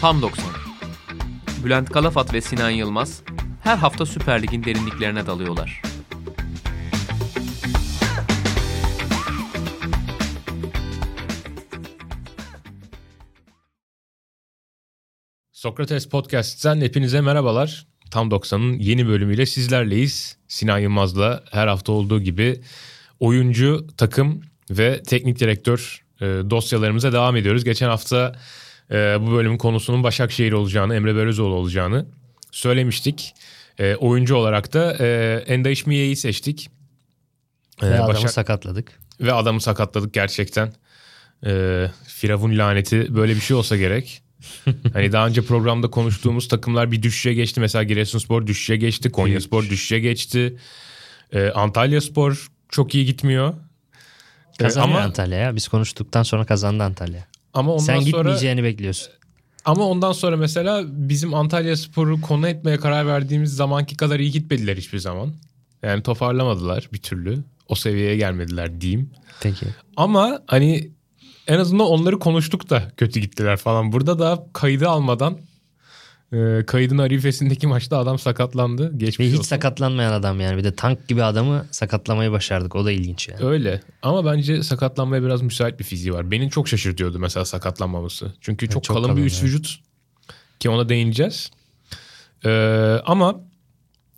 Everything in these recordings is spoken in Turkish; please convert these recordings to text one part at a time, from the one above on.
Tam 90. Bülent Kalafat ve Sinan Yılmaz her hafta Süper Lig'in derinliklerine dalıyorlar. Sokrates Podcast'ten hepinize merhabalar. Tam 90'ın yeni bölümüyle sizlerleyiz. Sinan Yılmaz'la her hafta olduğu gibi oyuncu, takım ve teknik direktör e, dosyalarımıza devam ediyoruz. Geçen hafta e, bu bölümün konusunun Başakşehir olacağını, Emre Belözoğlu olacağını söylemiştik. E, oyuncu olarak da e, Enda İşmiye'yi seçtik. E, ve adamı Başak... sakatladık. Ve adamı sakatladık gerçekten. E, Firavun laneti böyle bir şey olsa gerek. hani daha önce programda konuştuğumuz takımlar bir düşüşe geçti. Mesela Giresunspor düşüşe geçti. Konyaspor düşüşe geçti. Ee, Antalyaspor çok iyi gitmiyor. Kazanıyor ama, Antalya ya. Biz konuştuktan sonra kazandı Antalya. Ama ondan Sen sonra, gitmeyeceğini bekliyorsun. Ama ondan sonra mesela bizim Antalya Spor'u konu etmeye karar verdiğimiz zamanki kadar iyi gitmediler hiçbir zaman. Yani toparlamadılar bir türlü. O seviyeye gelmediler diyeyim. Peki. Ama hani en azından onları konuştuk da kötü gittiler falan. Burada da kaydı almadan e, kaydın arifesindeki maçta adam sakatlandı. Geçmiş Ve hiç olsun. sakatlanmayan adam yani. Bir de tank gibi adamı sakatlamayı başardık. O da ilginç yani. Öyle. Ama bence sakatlanmaya biraz müsait bir fiziği var. Beni çok şaşırtıyordu mesela sakatlanmaması. Çünkü çok, çok kalın, kalın bir üst yani. vücut. Ki ona değineceğiz. Ee, ama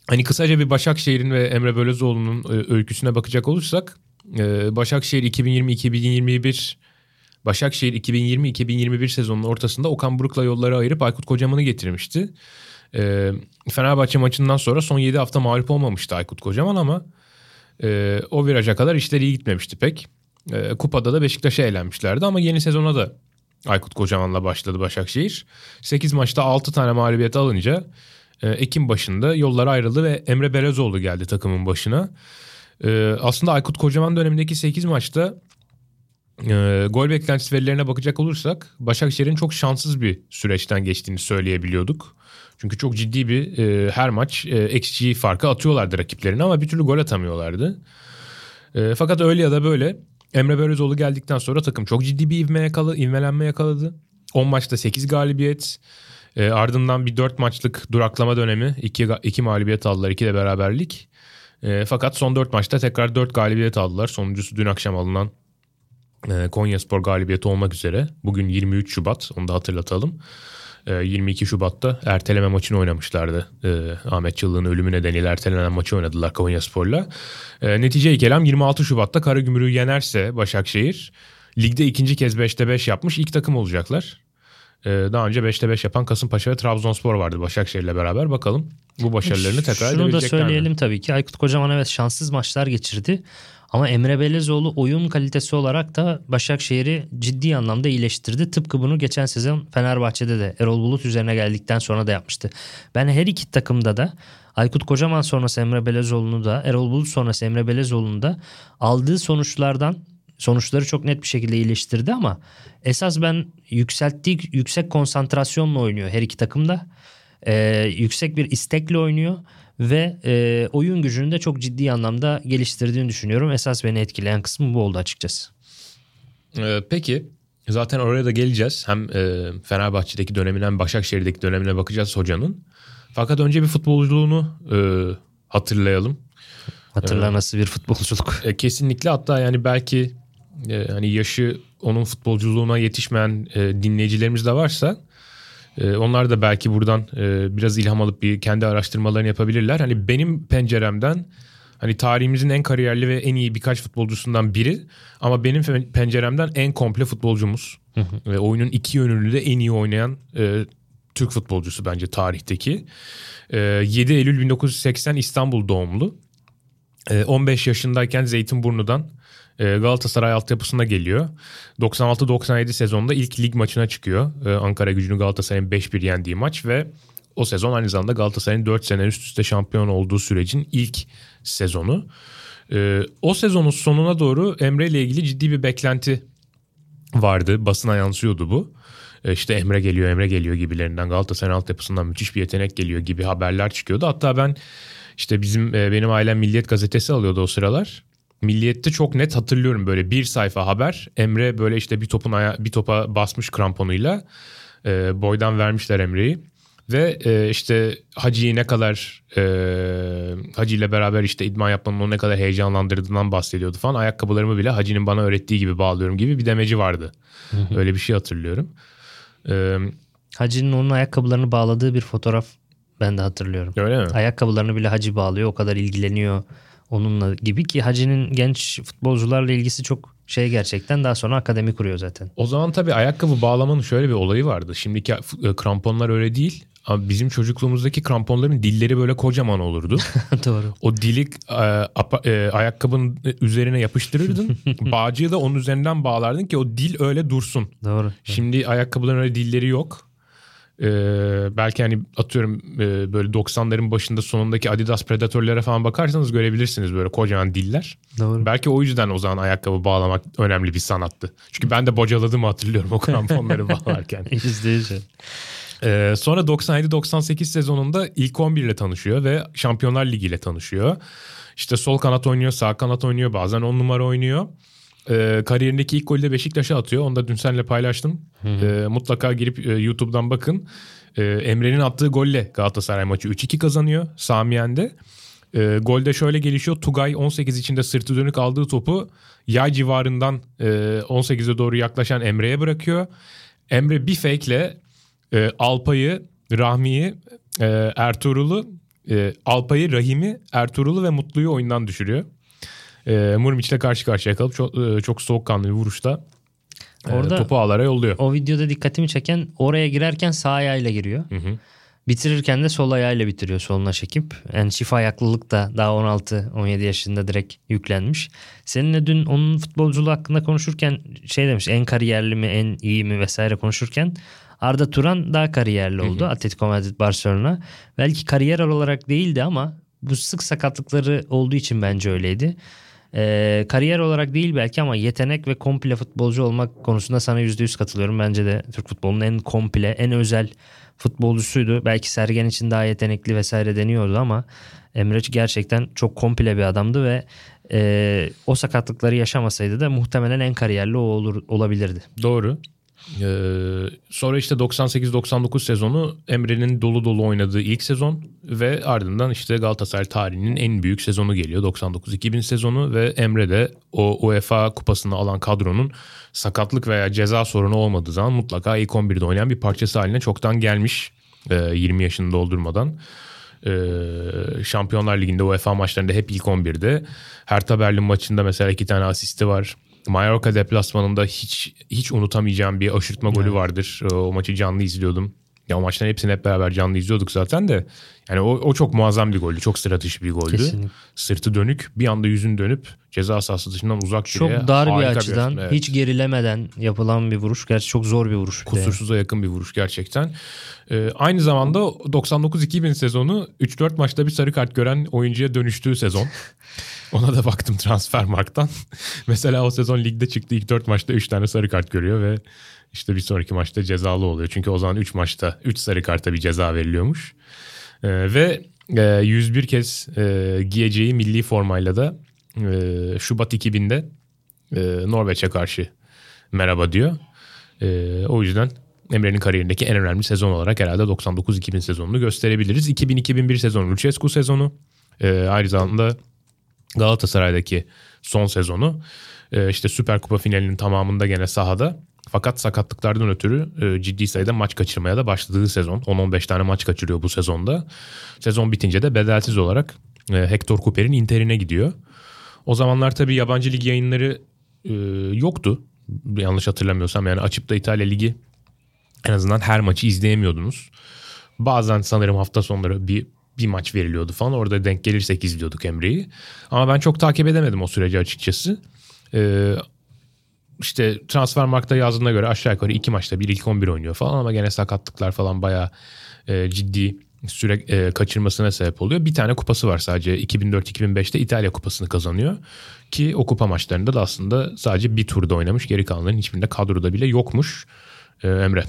hani kısaca bir Başakşehir'in ve Emre Belözoğlu'nun e, öyküsüne bakacak olursak e, Başakşehir 2020-2021 Başakşehir 2020-2021 sezonunun ortasında Okan Buruk'la yolları ayırıp Aykut Kocaman'ı getirmişti. E, Fenerbahçe maçından sonra son 7 hafta mağlup olmamıştı Aykut Kocaman ama e, o viraja kadar işler iyi gitmemişti pek. E, kupada da Beşiktaş'a eğlenmişlerdi ama yeni sezona da Aykut Kocaman'la başladı Başakşehir. 8 maçta 6 tane mağlubiyet alınca e, Ekim başında yollar ayrıldı ve Emre Belezoğlu geldi takımın başına. E, aslında Aykut Kocaman dönemindeki 8 maçta e, gol beklentisi verilerine bakacak olursak Başakşehir'in çok şanssız bir süreçten geçtiğini söyleyebiliyorduk. Çünkü çok ciddi bir e, her maç e, XG farkı atıyorlardı rakiplerine ama bir türlü gol atamıyorlardı. E, fakat öyle ya da böyle Emre Belözoğlu geldikten sonra takım çok ciddi bir ivme yakaladı, ivmelenme yakaladı. 10 maçta 8 galibiyet. E, ardından bir 4 maçlık duraklama dönemi. 2, 2 mağlubiyet aldılar, 2 de beraberlik. E, fakat son 4 maçta tekrar 4 galibiyet aldılar. Sonuncusu dün akşam alınan Konya Spor galibiyeti olmak üzere. Bugün 23 Şubat onu da hatırlatalım. 22 ee, Şubat'ta erteleme maçını oynamışlardı. Ee, Ahmet Çıllık'ın ölümü nedeniyle ertelenen maçı oynadılar Konya Spor'la. netice kelam 26 Şubat'ta Karagümrük'ü yenerse Başakşehir ligde ikinci kez 5'te 5 yapmış ilk takım olacaklar. Daha önce 5'te 5 yapan Kasımpaşa ve Trabzonspor vardı Başakşehir'le beraber. Bakalım bu başarılarını tekrar Şunu edebilecekler Şunu da söyleyelim mi? tabii ki. Aykut Kocaman evet şanssız maçlar geçirdi. Ama Emre Belezoğlu oyun kalitesi olarak da Başakşehir'i ciddi anlamda iyileştirdi. Tıpkı bunu geçen sezon Fenerbahçe'de de Erol Bulut üzerine geldikten sonra da yapmıştı. Ben her iki takımda da Aykut Kocaman sonrası Emre Belezoğlu'nu da Erol Bulut sonrası Emre Belezoğlu'nu da aldığı sonuçlardan sonuçları çok net bir şekilde iyileştirdi ama esas ben yükselttiği yüksek konsantrasyonla oynuyor her iki takımda. Ee, yüksek bir istekle oynuyor ve e, oyun gücünü de çok ciddi anlamda geliştirdiğini düşünüyorum. Esas beni etkileyen kısmı bu oldu açıkçası. Ee, peki zaten oraya da geleceğiz. Hem e, Fenerbahçe'deki dönemine hem Başakşehir'deki dönemine bakacağız hocanın. Fakat önce bir futbolculuğunu e, hatırlayalım. Hatırla ee, nasıl bir futbolculuk? E, kesinlikle hatta yani belki e, hani yaşı onun futbolculuğuna yetişmeyen e, dinleyicilerimiz de varsa ee, onlar da belki buradan e, biraz ilham alıp bir kendi araştırmalarını yapabilirler. Hani benim penceremden hani tarihimizin en kariyerli ve en iyi birkaç futbolcusundan biri ama benim penceremden en komple futbolcumuz. Ve oyunun iki yönünü de en iyi oynayan e, Türk futbolcusu bence tarihteki. E, 7 Eylül 1980 İstanbul doğumlu. E, 15 yaşındayken Zeytinburnu'dan e, Galatasaray altyapısına geliyor. 96-97 sezonunda ilk lig maçına çıkıyor. E, Ankara gücünü Galatasaray'ın 5-1 yendiği maç ve o sezon aynı zamanda Galatasaray'ın 4 sene üst üste şampiyon olduğu sürecin ilk sezonu. E, o sezonun sonuna doğru Emre ile ilgili ciddi bir beklenti vardı. Basına yansıyordu bu. İşte Emre geliyor, Emre geliyor gibilerinden Galatasaray altyapısından müthiş bir yetenek geliyor gibi haberler çıkıyordu. Hatta ben İşte bizim e, benim ailem Milliyet gazetesi alıyordu o sıralar. Milliyet'te çok net hatırlıyorum böyle bir sayfa haber. Emre böyle işte bir topun aya- bir topa basmış kramponuyla. E, boydan vermişler Emre'yi. Ve e, işte Hacı'yı ne kadar e, Hacı ile beraber işte idman yapmanın onu ne kadar heyecanlandırdığından bahsediyordu falan. Ayakkabılarımı bile Hacı'nın bana öğrettiği gibi bağlıyorum gibi bir demeci vardı. Öyle bir şey hatırlıyorum. E, Hacı'nın onun ayakkabılarını bağladığı bir fotoğraf ben de hatırlıyorum. öyle mi? Ayakkabılarını bile Hacı bağlıyor. O kadar ilgileniyor onunla gibi ki Hacı'nın genç futbolcularla ilgisi çok şey gerçekten daha sonra akademi kuruyor zaten. O zaman tabii ayakkabı bağlamanın şöyle bir olayı vardı. Şimdiki e, kramponlar öyle değil. Ama bizim çocukluğumuzdaki kramponların dilleri böyle kocaman olurdu. Doğru. O dili e, apa- e, ayakkabının üzerine yapıştırırdın. Bağcığı da onun üzerinden bağlardın ki o dil öyle dursun. Doğru. Şimdi ayakkabıların öyle dilleri yok. Ee, belki hani atıyorum e, böyle 90'ların başında sonundaki Adidas Predator'lara falan bakarsanız görebilirsiniz böyle kocaman diller. Doğru. Belki o yüzden o zaman ayakkabı bağlamak önemli bir sanattı. Çünkü ben de bocaladım hatırlıyorum o kramponları bağlarken. Yüz. Ee, sonra 97-98 sezonunda ilk 11 ile tanışıyor ve Şampiyonlar Ligi ile tanışıyor. İşte sol kanat oynuyor, sağ kanat oynuyor, bazen 10 numara oynuyor. Ee, kariyerindeki ilk golü de Beşiktaş'a atıyor. Onu da dün seninle paylaştım. Ee, mutlaka girip e, YouTube'dan bakın. Ee, Emre'nin attığı golle Galatasaray maçı 3-2 kazanıyor Samiyen'de. Ee, golde şöyle gelişiyor. Tugay 18 içinde sırtı dönük aldığı topu yay civarından e, 18'e doğru yaklaşan Emre'ye bırakıyor. Emre bir fake'le e, Alpay'ı, Rahmi'yi, e, Ertuğrul'u, e, Alpay'ı, Rahim'i, Ertuğrul'u ve Mutlu'yu oyundan düşürüyor. E, Murmiç'le karşı karşıya kalıp çok, e, çok soğukkanlı bir vuruşta e, Orada- topu ağlara yolluyor. O videoda dikkatimi çeken oraya girerken sağ ayağıyla giriyor. Bitirirken de sol ayağıyla bitiriyor soluna çekip. Yani çift ayaklılık da daha 16-17 yaşında direkt yüklenmiş. Seninle dün onun futbolculuğu hakkında konuşurken şey demiş en kariyerli mi en iyi mi vesaire konuşurken Arda Turan daha kariyerli oldu Atletico Madrid Barcelona. Belki kariyer olarak değildi ama bu sık sakatlıkları olduğu için bence öyleydi. Ee, kariyer olarak değil belki ama yetenek ve komple futbolcu olmak konusunda sana %100 katılıyorum. Bence de Türk futbolunun en komple, en özel futbolcusuydu. Belki Sergen için daha yetenekli vesaire deniyordu ama Emre gerçekten çok komple bir adamdı ve e, o sakatlıkları yaşamasaydı da muhtemelen en kariyerli o olur, olabilirdi. Doğru. Ee, sonra işte 98-99 sezonu Emre'nin dolu dolu oynadığı ilk sezon ve ardından işte Galatasaray tarihinin en büyük sezonu geliyor 99-2000 sezonu ve Emre de o UEFA kupasını alan kadronun sakatlık veya ceza sorunu olmadığı zaman mutlaka ilk 11'de oynayan bir parçası haline çoktan gelmiş e, 20 yaşını doldurmadan. Ee, Şampiyonlar Ligi'nde UEFA maçlarında hep ilk 11'de. Hertha Berlin maçında mesela iki tane asisti var. Mallorca deplasmanında hiç hiç unutamayacağım bir aşırtma golü vardır. Ee, O maçı canlı izliyordum. Ya maçların hepsini hep beraber canlı izliyorduk zaten de. Yani o, o çok muazzam bir goldü. Çok stratejik bir goldü. Kesinlikle. Sırtı dönük bir anda yüzün dönüp ceza sahası dışından uzak Çok direğe dar bir açıdan evet. hiç gerilemeden yapılan bir vuruş. Gerçi çok zor bir vuruş. bir. Kusursuza yakın bir vuruş gerçekten. Ee, aynı zamanda 99-2000 sezonu 3-4 maçta bir sarı kart gören oyuncuya dönüştüğü sezon. Ona da baktım Transfermarkt'tan. Mesela o sezon ligde çıktı ilk 4 maçta 3 tane sarı kart görüyor ve işte bir sonraki maçta cezalı oluyor. Çünkü o zaman 3 maçta 3 sarı karta bir ceza veriliyormuş. Ee, ve e, 101 kez e, giyeceği milli formayla da e, Şubat 2000'de e, Norveç'e karşı merhaba diyor. E, o yüzden Emre'nin kariyerindeki en önemli sezon olarak herhalde 99-2000 sezonunu gösterebiliriz. 2000-2001 sezonu Lucescu sezonu. E, aynı zamanda Galatasaray'daki son sezonu. E, işte Süper Kupa finalinin tamamında gene sahada. Fakat sakatlıklardan ötürü e, ciddi sayıda maç kaçırmaya da başladığı sezon. 10-15 tane maç kaçırıyor bu sezonda. Sezon bitince de bedelsiz olarak e, Hector Cooper'in Inter'ine gidiyor. O zamanlar tabii yabancı lig yayınları e, yoktu. Yanlış hatırlamıyorsam yani açıp da İtalya Ligi en azından her maçı izleyemiyordunuz. Bazen sanırım hafta sonları bir bir maç veriliyordu falan. Orada denk gelirsek izliyorduk Emre'yi. Ama ben çok takip edemedim o süreci açıkçası. Ee, işte Transfermarkt'ta yazdığına göre aşağı yukarı iki maçta bir ilk 11 oynuyor falan ama gene sakatlıklar falan bayağı e, ciddi süre e, kaçırmasına sebep oluyor. Bir tane kupası var sadece 2004-2005'te İtalya kupasını kazanıyor. Ki o kupa maçlarında da aslında sadece bir turda oynamış. Geri kalanların hiçbirinde kadroda bile yokmuş. Ee, Emre.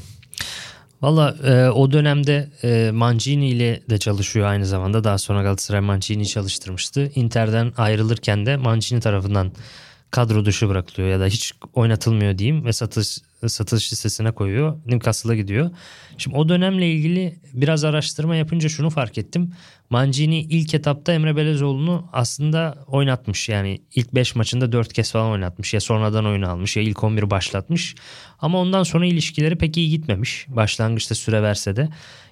Valla e, o dönemde e, Mancini ile de çalışıyor aynı zamanda. Daha sonra Galatasaray Mancini'yi çalıştırmıştı. Inter'den ayrılırken de Mancini tarafından kadro dışı bırakılıyor ya da hiç oynatılmıyor diyeyim ve satış satış listesine koyuyor. Newcastle'a gidiyor. Şimdi o dönemle ilgili biraz araştırma yapınca şunu fark ettim. Mancini ilk etapta Emre Belezoğlu'nu aslında oynatmış. Yani ilk 5 maçında 4 kez falan oynatmış. Ya sonradan oyunu almış ya ilk 11 başlatmış. Ama ondan sonra ilişkileri pek iyi gitmemiş. Başlangıçta süre verse de.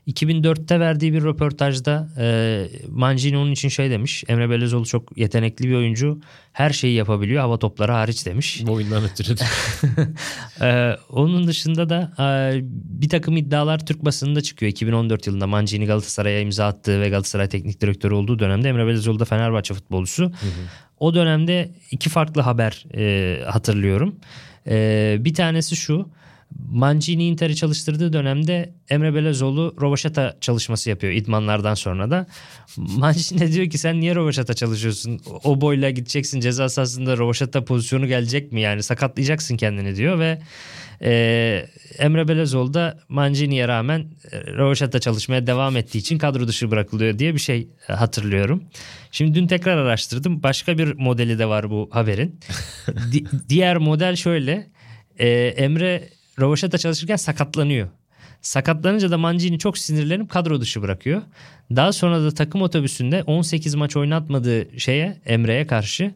2004'te verdiği bir röportajda e, Mancini onun için şey demiş. Emre Belezoğlu çok yetenekli bir oyuncu. Her şeyi yapabiliyor hava topları hariç demiş. Oyundan ötürü. e, onun dışında da e, bir takım iddialar Türk basınında çıkıyor. 2014 yılında Mancini Galatasaray'a imza attığı ve Galatasaray teknik direktörü olduğu dönemde Emre Belezoğlu da Fenerbahçe futbolcusu. Hı hı. O dönemde iki farklı haber e, hatırlıyorum. E, bir tanesi şu. Mancini Inter'i çalıştırdığı dönemde Emre Belezoğlu Rovaşata çalışması yapıyor idmanlardan sonra da. Mancini diyor ki sen niye Rovaşata çalışıyorsun? O boyla gideceksin ceza sahasında Rovaşata pozisyonu gelecek mi? Yani sakatlayacaksın kendini diyor ve e, Emre Belezoğlu da Mancini'ye rağmen e, Rovaşata çalışmaya devam ettiği için kadro dışı bırakılıyor diye bir şey hatırlıyorum. Şimdi dün tekrar araştırdım. Başka bir modeli de var bu haberin. Di- diğer model şöyle. E, Emre Rovaşata çalışırken sakatlanıyor. Sakatlanınca da Mancini çok sinirlenip kadro dışı bırakıyor. Daha sonra da takım otobüsünde 18 maç oynatmadığı şeye Emre'ye karşı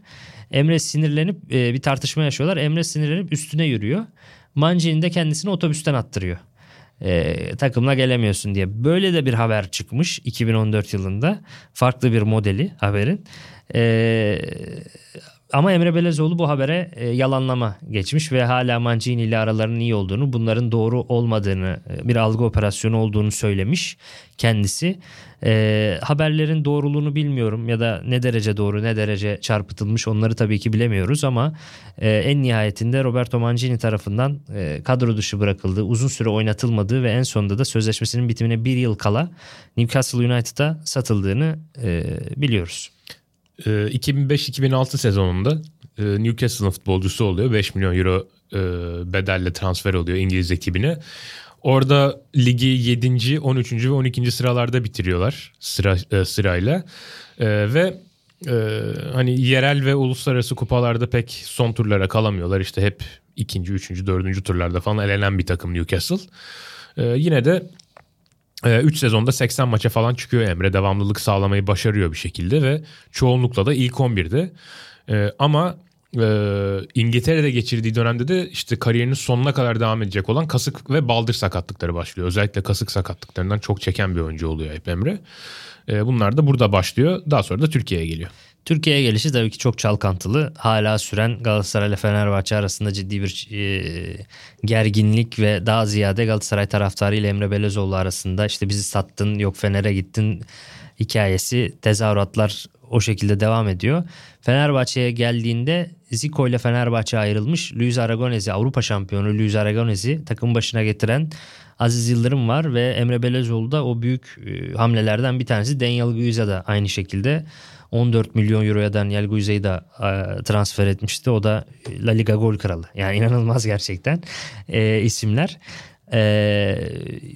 Emre sinirlenip e, bir tartışma yaşıyorlar. Emre sinirlenip üstüne yürüyor. Mancini de kendisini otobüsten attırıyor. E, takımla gelemiyorsun diye. Böyle de bir haber çıkmış 2014 yılında. Farklı bir modeli haberin. E, ama Emre Belezoğlu bu habere e, yalanlama geçmiş ve hala Mancini ile aralarının iyi olduğunu, bunların doğru olmadığını, e, bir algı operasyonu olduğunu söylemiş kendisi. E, haberlerin doğruluğunu bilmiyorum ya da ne derece doğru ne derece çarpıtılmış onları tabii ki bilemiyoruz ama e, en nihayetinde Roberto Mancini tarafından e, kadro dışı bırakıldığı, uzun süre oynatılmadığı ve en sonunda da sözleşmesinin bitimine bir yıl kala Newcastle United'a satıldığını e, biliyoruz. 2005-2006 ee, sezonunda e, Newcastle'ın futbolcusu oluyor. 5 milyon euro e, bedelle transfer oluyor İngiliz ekibine. Orada ligi 7. 13. ve 12. sıralarda bitiriyorlar sıra e, sırayla. Ve hani yerel ve uluslararası kupalarda pek son turlara kalamıyorlar. İşte hep ikinci, üçüncü, dördüncü turlarda falan elenen bir takım Newcastle. Yine de 3 ee, sezonda 80 maça falan çıkıyor Emre. Devamlılık sağlamayı başarıyor bir şekilde ve çoğunlukla da ilk 11'de. Ee, ama e, İngiltere'de geçirdiği dönemde de işte kariyerinin sonuna kadar devam edecek olan kasık ve baldır sakatlıkları başlıyor. Özellikle kasık sakatlıklarından çok çeken bir oyuncu oluyor hep Emre. Ee, bunlar da burada başlıyor. Daha sonra da Türkiye'ye geliyor. Türkiye'ye gelişi tabii ki çok çalkantılı. Hala süren Galatasaray ile Fenerbahçe arasında ciddi bir e, gerginlik ve daha ziyade Galatasaray taraftarı ile Emre Belezoğlu arasında işte bizi sattın yok Fener'e gittin hikayesi tezahüratlar o şekilde devam ediyor. Fenerbahçe'ye geldiğinde Zico ile Fenerbahçe ayrılmış. Luis Aragonesi Avrupa şampiyonu Luis Aragonesi takım başına getiren Aziz Yıldırım var ve Emre Belezoğlu da o büyük e, hamlelerden bir tanesi. Daniel Guiza da aynı şekilde 14 milyon euroya Daniel Guiza'yı da e, transfer etmişti. O da La Liga gol kralı. Yani inanılmaz gerçekten e, isimler. E,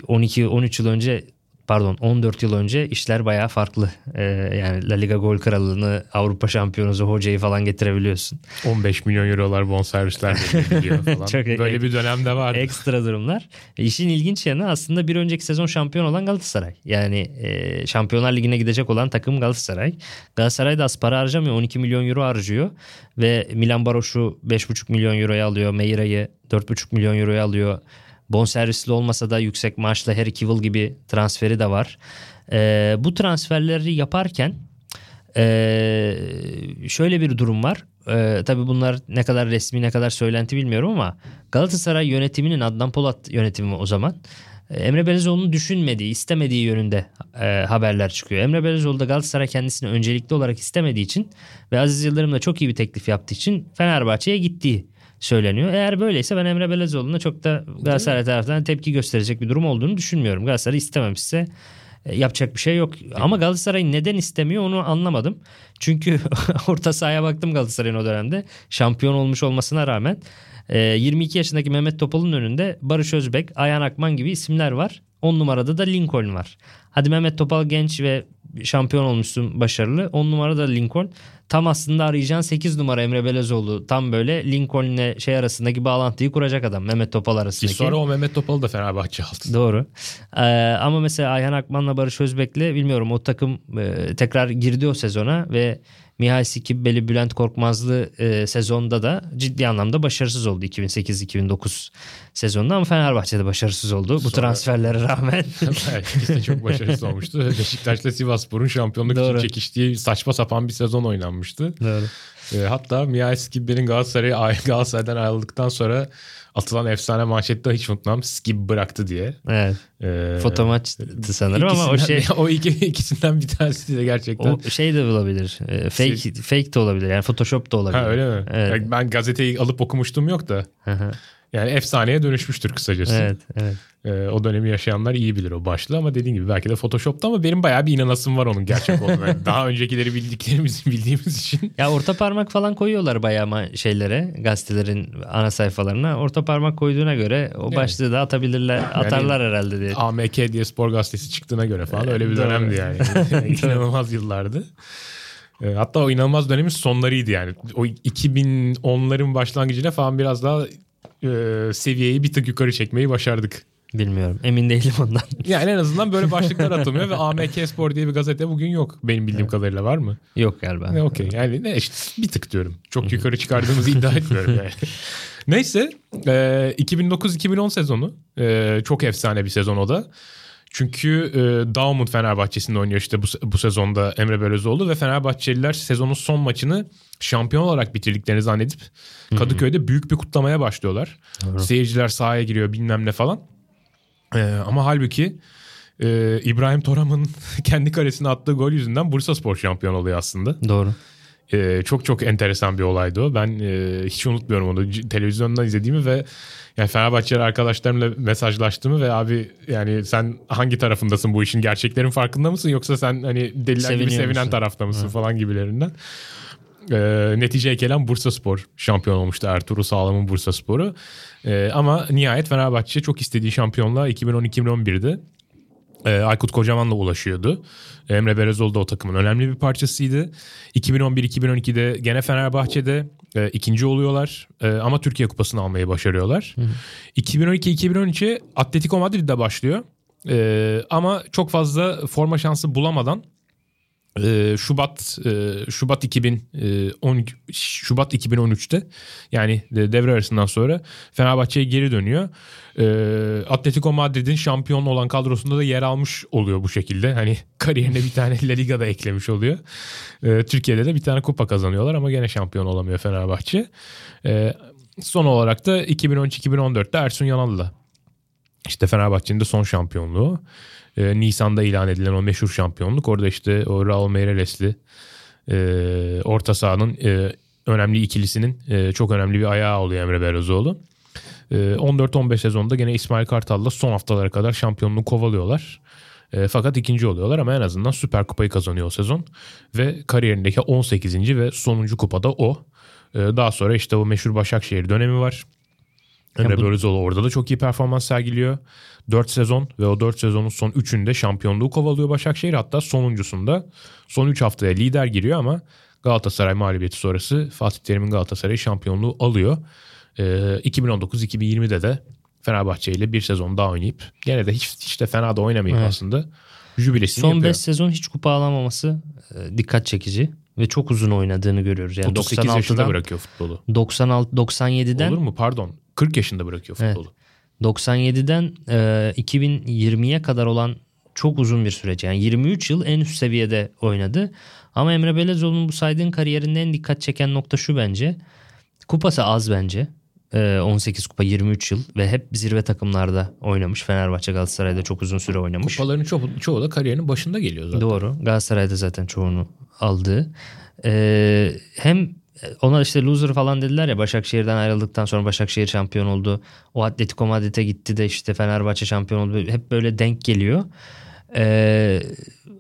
12-13 yıl önce pardon 14 yıl önce işler bayağı farklı. Ee, yani La Liga gol kralını Avrupa şampiyonusu hocayı falan getirebiliyorsun. 15 milyon eurolar bonservisler geliyor falan. Çok Böyle ek, bir dönemde var. Ekstra durumlar. E, işin ilginç yanı aslında bir önceki sezon şampiyon olan Galatasaray. Yani e, Şampiyonlar Ligi'ne gidecek olan takım Galatasaray. Galatasaray da az para harcamıyor. 12 milyon euro harcıyor. Ve Milan Baroş'u 5,5 milyon euroya alıyor. Meira'yı 4,5 milyon euroya alıyor. Bonservisli olmasa da yüksek maaşla Harry Cavill gibi transferi de var. E, bu transferleri yaparken e, şöyle bir durum var. E, tabii bunlar ne kadar resmi ne kadar söylenti bilmiyorum ama Galatasaray yönetiminin Adnan Polat yönetimi o zaman Emre Belezoğlu'nu düşünmediği, istemediği yönünde e, haberler çıkıyor. Emre Belezoğlu da Galatasaray kendisini öncelikli olarak istemediği için ve Aziz Yıldırım da çok iyi bir teklif yaptığı için Fenerbahçe'ye gittiği söyleniyor. Eğer böyleyse ben Emre Belezoğlu'na çok da Galatasaray tarafından tepki gösterecek bir durum olduğunu düşünmüyorum. Galatasaray istememişse E, yapacak bir şey yok. Ama Galatasaray neden istemiyor onu anlamadım. Çünkü orta sahaya baktım Galatasaray'ın o dönemde. Şampiyon olmuş olmasına rağmen 22 e, yaşındaki Mehmet Topal'ın önünde Barış Özbek, Ayhan Akman gibi isimler var. 10 numarada da Lincoln var. Hadi Mehmet Topal genç ve şampiyon olmuşsun başarılı. 10 numarada Lincoln. Tam aslında arayacağın 8 numara Emre Belezoğlu. Tam böyle Lincoln'le şey arasındaki bağlantıyı kuracak adam. Mehmet Topal arasındaki. Ki sonra o Mehmet Topal'ı da Fenerbahçe aldı. Doğru. Ee, ama mesela Ayhan Akman'la Barış Özbek'le bilmiyorum o takım e, tekrar girdi o sezona ve Mihail Sikibbeli, Bülent Korkmazlı e, sezonda da ciddi anlamda başarısız oldu 2008-2009 sezonunda ama Fenerbahçe'de başarısız oldu Sonra... bu transferlere rağmen. İkisi de çok başarısız olmuştu. Beşiktaş'la Sivasspor'un şampiyonluk Doğru. için çekiştiği saçma sapan bir sezon oynanmıştı. Doğru. E, hatta Mihail Sikibbeli'nin Galatasaray'dan ayrıldıktan sonra atılan efsane manşette hiç unutmam skip bıraktı diye. Evet. Ee, Foto maçtı sanırım ama o şey. o iki, ikisinden bir tanesi de gerçekten. O şey de olabilir. E, fake fake de olabilir. Yani Photoshop da olabilir. Ha öyle mi? Evet. Yani ben gazeteyi alıp okumuştum yok da. Yani efsaneye dönüşmüştür kısacası. Evet, evet. Ee, o dönemi yaşayanlar iyi bilir o başlığı ama dediğim gibi belki de Photoshop'ta ama benim bayağı bir inanasım var onun gerçek olduğunu. Yani daha öncekileri bildiklerimizi bildiğimiz için. Ya orta parmak falan koyuyorlar bayağı ama şeylere gazetelerin ana sayfalarına. Orta parmak koyduğuna göre o başlığı evet. da atabilirler atarlar yani, herhalde diye. AMK diye spor gazetesi çıktığına göre falan öyle bir dönemdi yani. İnanılmaz yıllardı. Ee, hatta o inanılmaz dönemin sonlarıydı yani. O 2010'ların başlangıcıyla falan biraz daha e, seviyeyi bir tık yukarı çekmeyi başardık. Bilmiyorum. Emin değilim ondan. Yani en azından böyle başlıklar atılmıyor ve AMK Spor diye bir gazete bugün yok. Benim bildiğim evet. kadarıyla var mı? Yok galiba. Ne okey. Yani ne işte bir tık diyorum. Çok yukarı çıkardığımızı iddia etmiyorum yani. Neyse e, 2009-2010 sezonu e, çok efsane bir sezon o da. Çünkü e, Daumut Fenerbahçe'sinde oynuyor işte bu, bu sezonda Emre Belözoğlu ve Fenerbahçeliler sezonun son maçını şampiyon olarak bitirdiklerini zannedip Kadıköy'de büyük bir kutlamaya başlıyorlar. Doğru. Seyirciler sahaya giriyor bilmem ne falan. E, ama halbuki e, İbrahim Toram'ın kendi kalesine attığı gol yüzünden Bursa Spor şampiyon oluyor aslında. Doğru. Ee, çok çok enteresan bir olaydı o. Ben e, hiç unutmuyorum onu. Televizyondan izlediğimi ve yani Fenerbahçeli arkadaşlarımla mesajlaştığımı ve abi yani sen hangi tarafındasın bu işin gerçeklerin farkında mısın yoksa sen hani deliler Seviniyor gibi sevinen musun? tarafta mısın Hı. falan gibilerinden. Ee, netice gelen Bursa Spor şampiyon olmuştu Ertuğrul Sağlam'ın Bursa Sporu. Ee, ama nihayet Fenerbahçe çok istediği şampiyonluğa 2010-2011'de e, Aykut Kocaman'la ulaşıyordu. Emre Berezoğlu da o takımın önemli bir parçasıydı. 2011-2012'de gene Fenerbahçe'de e, ikinci oluyorlar e, ama Türkiye Kupası'nı almayı başarıyorlar. 2012-2013'e Atletico Madrid'de başlıyor. E, ama çok fazla forma şansı bulamadan ee, Şubat e, Şubat 2010 e, Şubat 2013'te yani devre arasından sonra Fenerbahçe'ye geri dönüyor. Ee, Atletico Madrid'in şampiyon olan kadrosunda da yer almış oluyor bu şekilde. Hani kariyerine bir tane La Liga'da eklemiş oluyor. Ee, Türkiye'de de bir tane kupa kazanıyorlar ama gene şampiyon olamıyor Fenerbahçe. Son olarak da 2013-2014'te Ersun Yanal'la işte Fenerbahçe'nin de son şampiyonluğu Nisan'da ilan edilen o meşhur şampiyonluk. Orada işte o Raul Meireles'li e, orta sahanın e, önemli ikilisinin e, çok önemli bir ayağı oluyor Emre Belözoğlu. E, 14-15 sezonda gene İsmail Kartal'la son haftalara kadar şampiyonluğu kovalıyorlar. E, fakat ikinci oluyorlar ama en azından Süper Kupayı kazanıyor o sezon. Ve kariyerindeki 18. ve sonuncu kupada o. E, daha sonra işte o meşhur Başakşehir dönemi var. Emre bu... Belözoğlu orada da çok iyi performans sergiliyor. 4 sezon ve o 4 sezonun son 3'ünde şampiyonluğu kovalıyor Başakşehir. Hatta sonuncusunda son 3 haftaya lider giriyor ama Galatasaray mağlubiyeti sonrası Fatih Terim'in Galatasaray şampiyonluğu alıyor. Ee, 2019-2020'de de Fenerbahçe ile bir sezon daha oynayıp gene de hiç, hiç de fena da oynamayıp evet. aslında jübilesini Son yapıyor. 5 sezon hiç kupa alamaması e, dikkat çekici ve çok uzun oynadığını görüyoruz. Yani 38 yaşında bırakıyor futbolu. 96 97'den Olur mu? Pardon. 40 yaşında bırakıyor futbolu. Evet. 97'den e, 2020'ye kadar olan çok uzun bir süreç. Yani 23 yıl en üst seviyede oynadı. Ama Emre Belezoğlu'nun bu saydığın kariyerinde en dikkat çeken nokta şu bence. Kupası az bence. 18 kupa 23 yıl ve hep zirve takımlarda oynamış. Fenerbahçe Galatasaray'da çok uzun süre oynamış. Kupaların çoğu, çoğu da kariyerinin başında geliyor zaten. Doğru. Galatasaray'da zaten çoğunu aldı. Ee, hem ona işte loser falan dediler ya Başakşehir'den ayrıldıktan sonra Başakşehir şampiyon oldu. O Atletico Madrid'e gitti de işte Fenerbahçe şampiyon oldu. Hep böyle denk geliyor. Ee,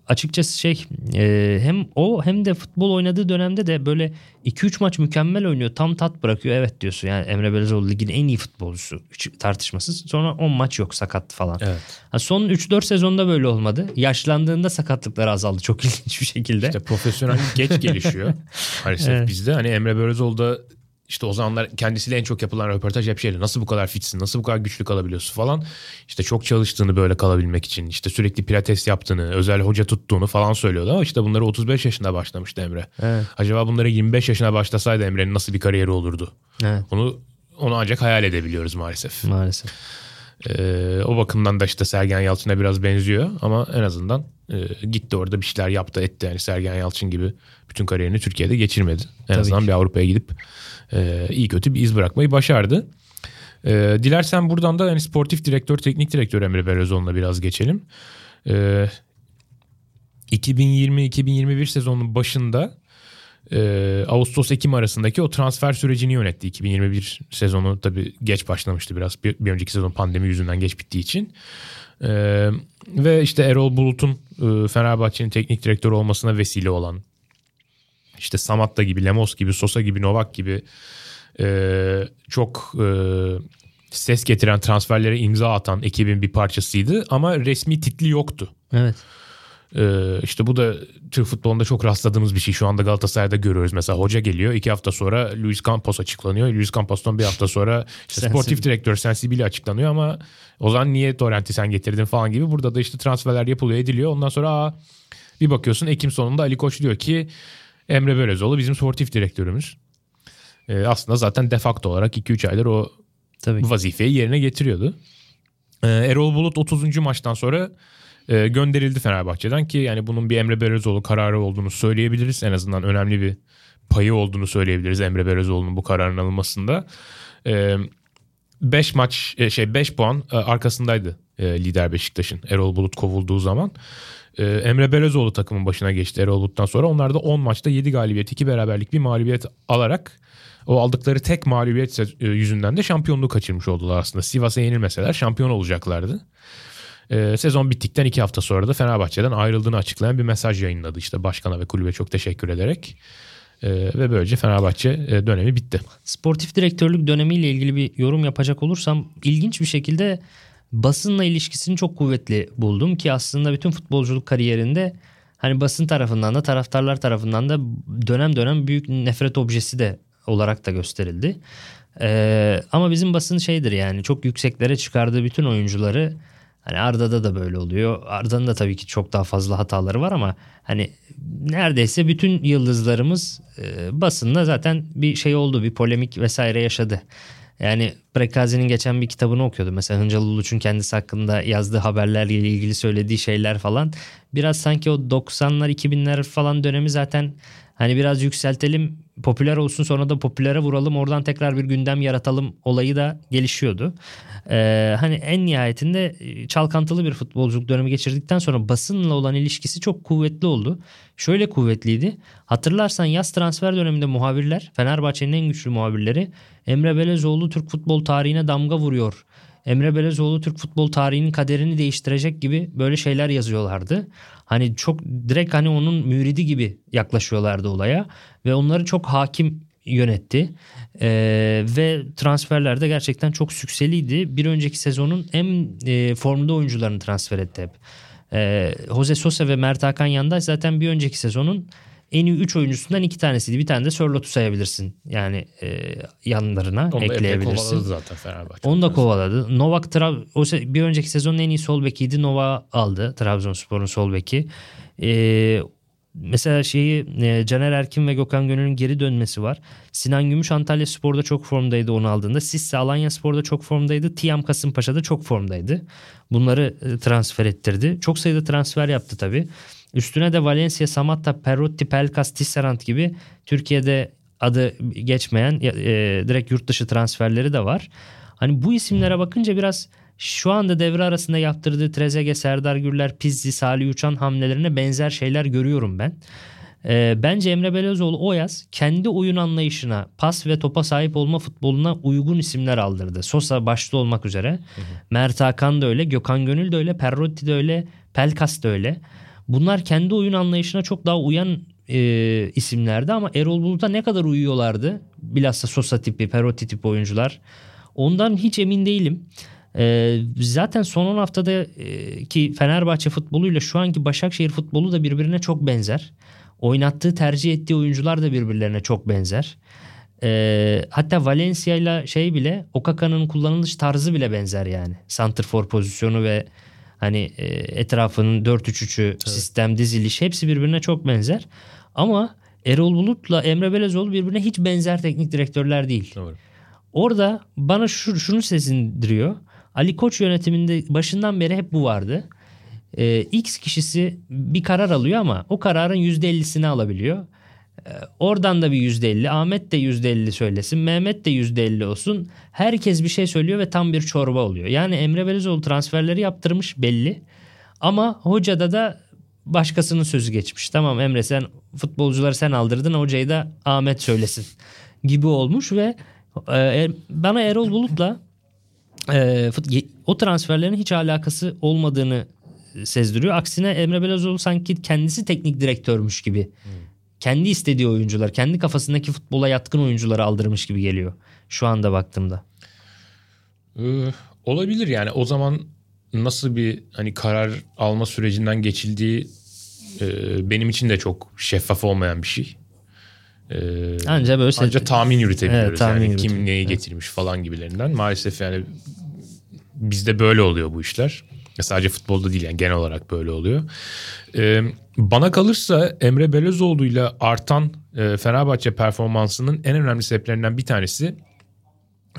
açıkçası şey e, hem o hem de futbol oynadığı dönemde de böyle 2-3 maç mükemmel oynuyor. Tam tat bırakıyor. Evet diyorsun yani Emre Belezoğlu ligin en iyi futbolcusu tartışmasız. Sonra 10 maç yok sakat falan. Evet. Ha, son 3-4 sezonda böyle olmadı. Yaşlandığında sakatlıklar azaldı çok ilginç bir şekilde. İşte profesyonellik geç gelişiyor. Maalesef Evet. bizde hani Emre Belözoğlu da işte o zamanlar kendisiyle en çok yapılan röportaj hep şeydi. Nasıl bu kadar fitsin? Nasıl bu kadar güçlü kalabiliyorsun falan. İşte çok çalıştığını böyle kalabilmek için. işte sürekli pilates yaptığını, özel hoca tuttuğunu falan söylüyordu. Ama işte bunları 35 yaşında başlamıştı Emre. Evet. Acaba bunları 25 yaşına başlasaydı Emre'nin nasıl bir kariyeri olurdu? Evet Onu onu ancak hayal edebiliyoruz maalesef. maalesef. Ee, o bakımdan da işte Sergen Yalçın'a biraz benziyor ama en azından e, gitti orada bir şeyler yaptı etti. Yani Sergen Yalçın gibi bütün kariyerini Türkiye'de geçirmedi. En Tabii azından ki. bir Avrupa'ya gidip e, iyi kötü bir iz bırakmayı başardı. E, dilersen buradan da hani sportif direktör, teknik direktör Emre Belözoğlu'na biraz geçelim. E, 2020-2021 sezonunun başında e, Ağustos-Ekim arasındaki o transfer sürecini yönetti. 2021 sezonu tabii geç başlamıştı biraz. Bir, bir önceki sezon pandemi yüzünden geç bittiği için. E, ve işte Erol Bulut'un e, Fenerbahçe'nin teknik direktörü olmasına vesile olan işte Samatta gibi, Lemos gibi, Sosa gibi, Novak gibi e, çok e, ses getiren transferlere imza atan ekibin bir parçasıydı. Ama resmi titli yoktu. Evet. Ee, işte bu da Türk futbolunda çok rastladığımız bir şey. Şu anda Galatasaray'da görüyoruz. Mesela hoca geliyor. iki hafta sonra Luis Campos açıklanıyor. Luis Campos'tan bir hafta sonra işte sportif direktör Sensibili açıklanıyor ama o zaman niye Torrent'i sen getirdin falan gibi. Burada da işte transferler yapılıyor ediliyor. Ondan sonra aa, bir bakıyorsun Ekim sonunda Ali Koç diyor ki Emre Belözoğlu bizim sportif direktörümüz. Ee, aslında zaten defakto olarak 2-3 aydır o Tabii. vazifeyi yerine getiriyordu. Ee, Erol Bulut 30. maçtan sonra e, gönderildi Fenerbahçe'den ki yani bunun bir Emre Belözoğlu kararı olduğunu söyleyebiliriz. En azından önemli bir payı olduğunu söyleyebiliriz Emre Belözoğlu'nun bu kararın alınmasında. 5 maç e, şey 5 puan e, arkasındaydı e, lider Beşiktaş'ın Erol Bulut kovulduğu zaman. E, Emre Belözoğlu takımın başına geçti Erol Bulut'tan sonra. Onlar da 10 maçta 7 galibiyet, 2 beraberlik, bir mağlubiyet alarak o aldıkları tek mağlubiyet e, yüzünden de şampiyonluğu kaçırmış oldular aslında. Sivas'a yenilmeseler şampiyon olacaklardı. Sezon bittikten iki hafta sonra da Fenerbahçe'den ayrıldığını açıklayan bir mesaj yayınladı. işte başkana ve kulübe çok teşekkür ederek. Ve böylece Fenerbahçe dönemi bitti. Sportif direktörlük dönemiyle ilgili bir yorum yapacak olursam ilginç bir şekilde basınla ilişkisini çok kuvvetli buldum ki aslında bütün futbolculuk kariyerinde hani basın tarafından da taraftarlar tarafından da dönem dönem büyük nefret objesi de olarak da gösterildi. Ee, ama bizim basın şeydir yani çok yükseklere çıkardığı bütün oyuncuları hani Arda'da da böyle oluyor. Arda'nın da tabii ki çok daha fazla hataları var ama hani neredeyse bütün yıldızlarımız e, basında zaten bir şey oldu bir polemik vesaire yaşadı. Yani Prekazi'nin geçen bir kitabını okuyordu. Mesela Hıncal Uluç'un kendisi hakkında yazdığı haberlerle ilgili söylediği şeyler falan. Biraz sanki o 90'lar 2000'ler falan dönemi zaten hani biraz yükseltelim popüler olsun sonra da popülere vuralım oradan tekrar bir gündem yaratalım olayı da gelişiyordu. Ee, hani en nihayetinde e, çalkantılı bir futbolculuk dönemi geçirdikten sonra basınla olan ilişkisi çok kuvvetli oldu. Şöyle kuvvetliydi. Hatırlarsan yaz transfer döneminde muhabirler Fenerbahçe'nin en güçlü muhabirleri Emre Belezoğlu Türk futbol tarihine damga vuruyor. Emre Belezoğlu Türk futbol tarihinin kaderini değiştirecek gibi böyle şeyler yazıyorlardı. Hani çok direkt hani onun müridi gibi yaklaşıyorlardı olaya ve onları çok hakim yönetti. Ee, ve transferlerde gerçekten çok sükseliydi. Bir önceki sezonun en e, formda oyuncularını transfer etti hep. Ee, Jose Sosa ve Mert Hakan Yandaş zaten bir önceki sezonun en iyi 3 oyuncusundan iki tanesiydi. Bir tane de Sörlot'u sayabilirsin. Yani e, yanlarına Onu da epey ekleyebilirsin. kovaladı zaten Fenerbahçe. Onu da kovaladı. Novak Tra- o se- bir önceki sezonun en iyi sol bekiydi. Nova aldı. Trabzonspor'un sol beki. Ee, mesela şeyi e, Caner Erkin ve Gökhan Gönül'ün geri dönmesi var. Sinan Gümüş Antalya Spor'da çok formdaydı onu aldığında. Sisse Alanya Spor'da çok formdaydı. Tiam Kasımpaşa'da çok formdaydı. Bunları e, transfer ettirdi. Çok sayıda transfer yaptı tabii. Üstüne de Valencia, Samatta, Perotti, Pelkas, Tisserand gibi Türkiye'de adı geçmeyen e, direkt yurt dışı transferleri de var. Hani bu isimlere bakınca biraz şu anda devre arasında yaptırdığı Trezeguet, Serdar Gürler, Pizzi, Salih Uçan hamlelerine benzer şeyler görüyorum ben. E, bence Emre Belözoğlu o yaz kendi oyun anlayışına, pas ve topa sahip olma futboluna uygun isimler aldırdı. Sosa başta olmak üzere. Hı hı. Mert Hakan da öyle, Gökhan Gönül de öyle, Perrotti de öyle, Pelkas da öyle. Bunlar kendi oyun anlayışına çok daha uyan e, isimlerdi ama Erol Bulut'a ne kadar uyuyorlardı? Bilhassa Sosa tipi, Perotti tipi oyuncular. Ondan hiç emin değilim. E, zaten son 10 haftada e, Fenerbahçe futboluyla şu anki Başakşehir futbolu da birbirine çok benzer. Oynattığı tercih ettiği oyuncular da birbirlerine çok benzer. E, hatta Valencia ile şey bile Okaka'nın kullanılış tarzı bile benzer yani. Santrfor pozisyonu ve hani e, etrafının 4-3-3'ü evet. sistem diziliş hepsi birbirine çok benzer. Ama Erol Bulut'la Emre Belezoğlu birbirine hiç benzer teknik direktörler değil. Doğru. Orada bana şu, şunu sesindiriyor. Ali Koç yönetiminde başından beri hep bu vardı. Ee, X kişisi bir karar alıyor ama o kararın %50'sini alabiliyor. Ee, oradan da bir %50, Ahmet de %50 söylesin, Mehmet de %50 olsun. Herkes bir şey söylüyor ve tam bir çorba oluyor. Yani Emre Belezoğlu transferleri yaptırmış belli. Ama hocada da başkasının sözü geçmiş. Tamam Emre sen futbolcuları sen aldırdın hocayı da Ahmet söylesin gibi olmuş ve e, bana Erol Bulut'la e, o transferlerin hiç alakası olmadığını sezdiriyor. Aksine Emre Belezoğlu sanki kendisi teknik direktörmüş gibi. Hmm. Kendi istediği oyuncular, kendi kafasındaki futbola yatkın oyuncuları aldırmış gibi geliyor şu anda baktığımda. Ee, olabilir yani o zaman nasıl bir hani karar alma sürecinden geçildiği e, benim için de çok şeffaf olmayan bir şey. Ee, anca böyle anca tahmin yürütebiliyoruz. Evet, tahmin yani kim neyi evet. getirmiş falan gibilerinden. Maalesef yani bizde böyle oluyor bu işler. Sadece futbolda değil yani genel olarak böyle oluyor. Ee, bana kalırsa Emre Belözoğlu ile artan e, Fenerbahçe performansının en önemli sebeplerinden bir tanesi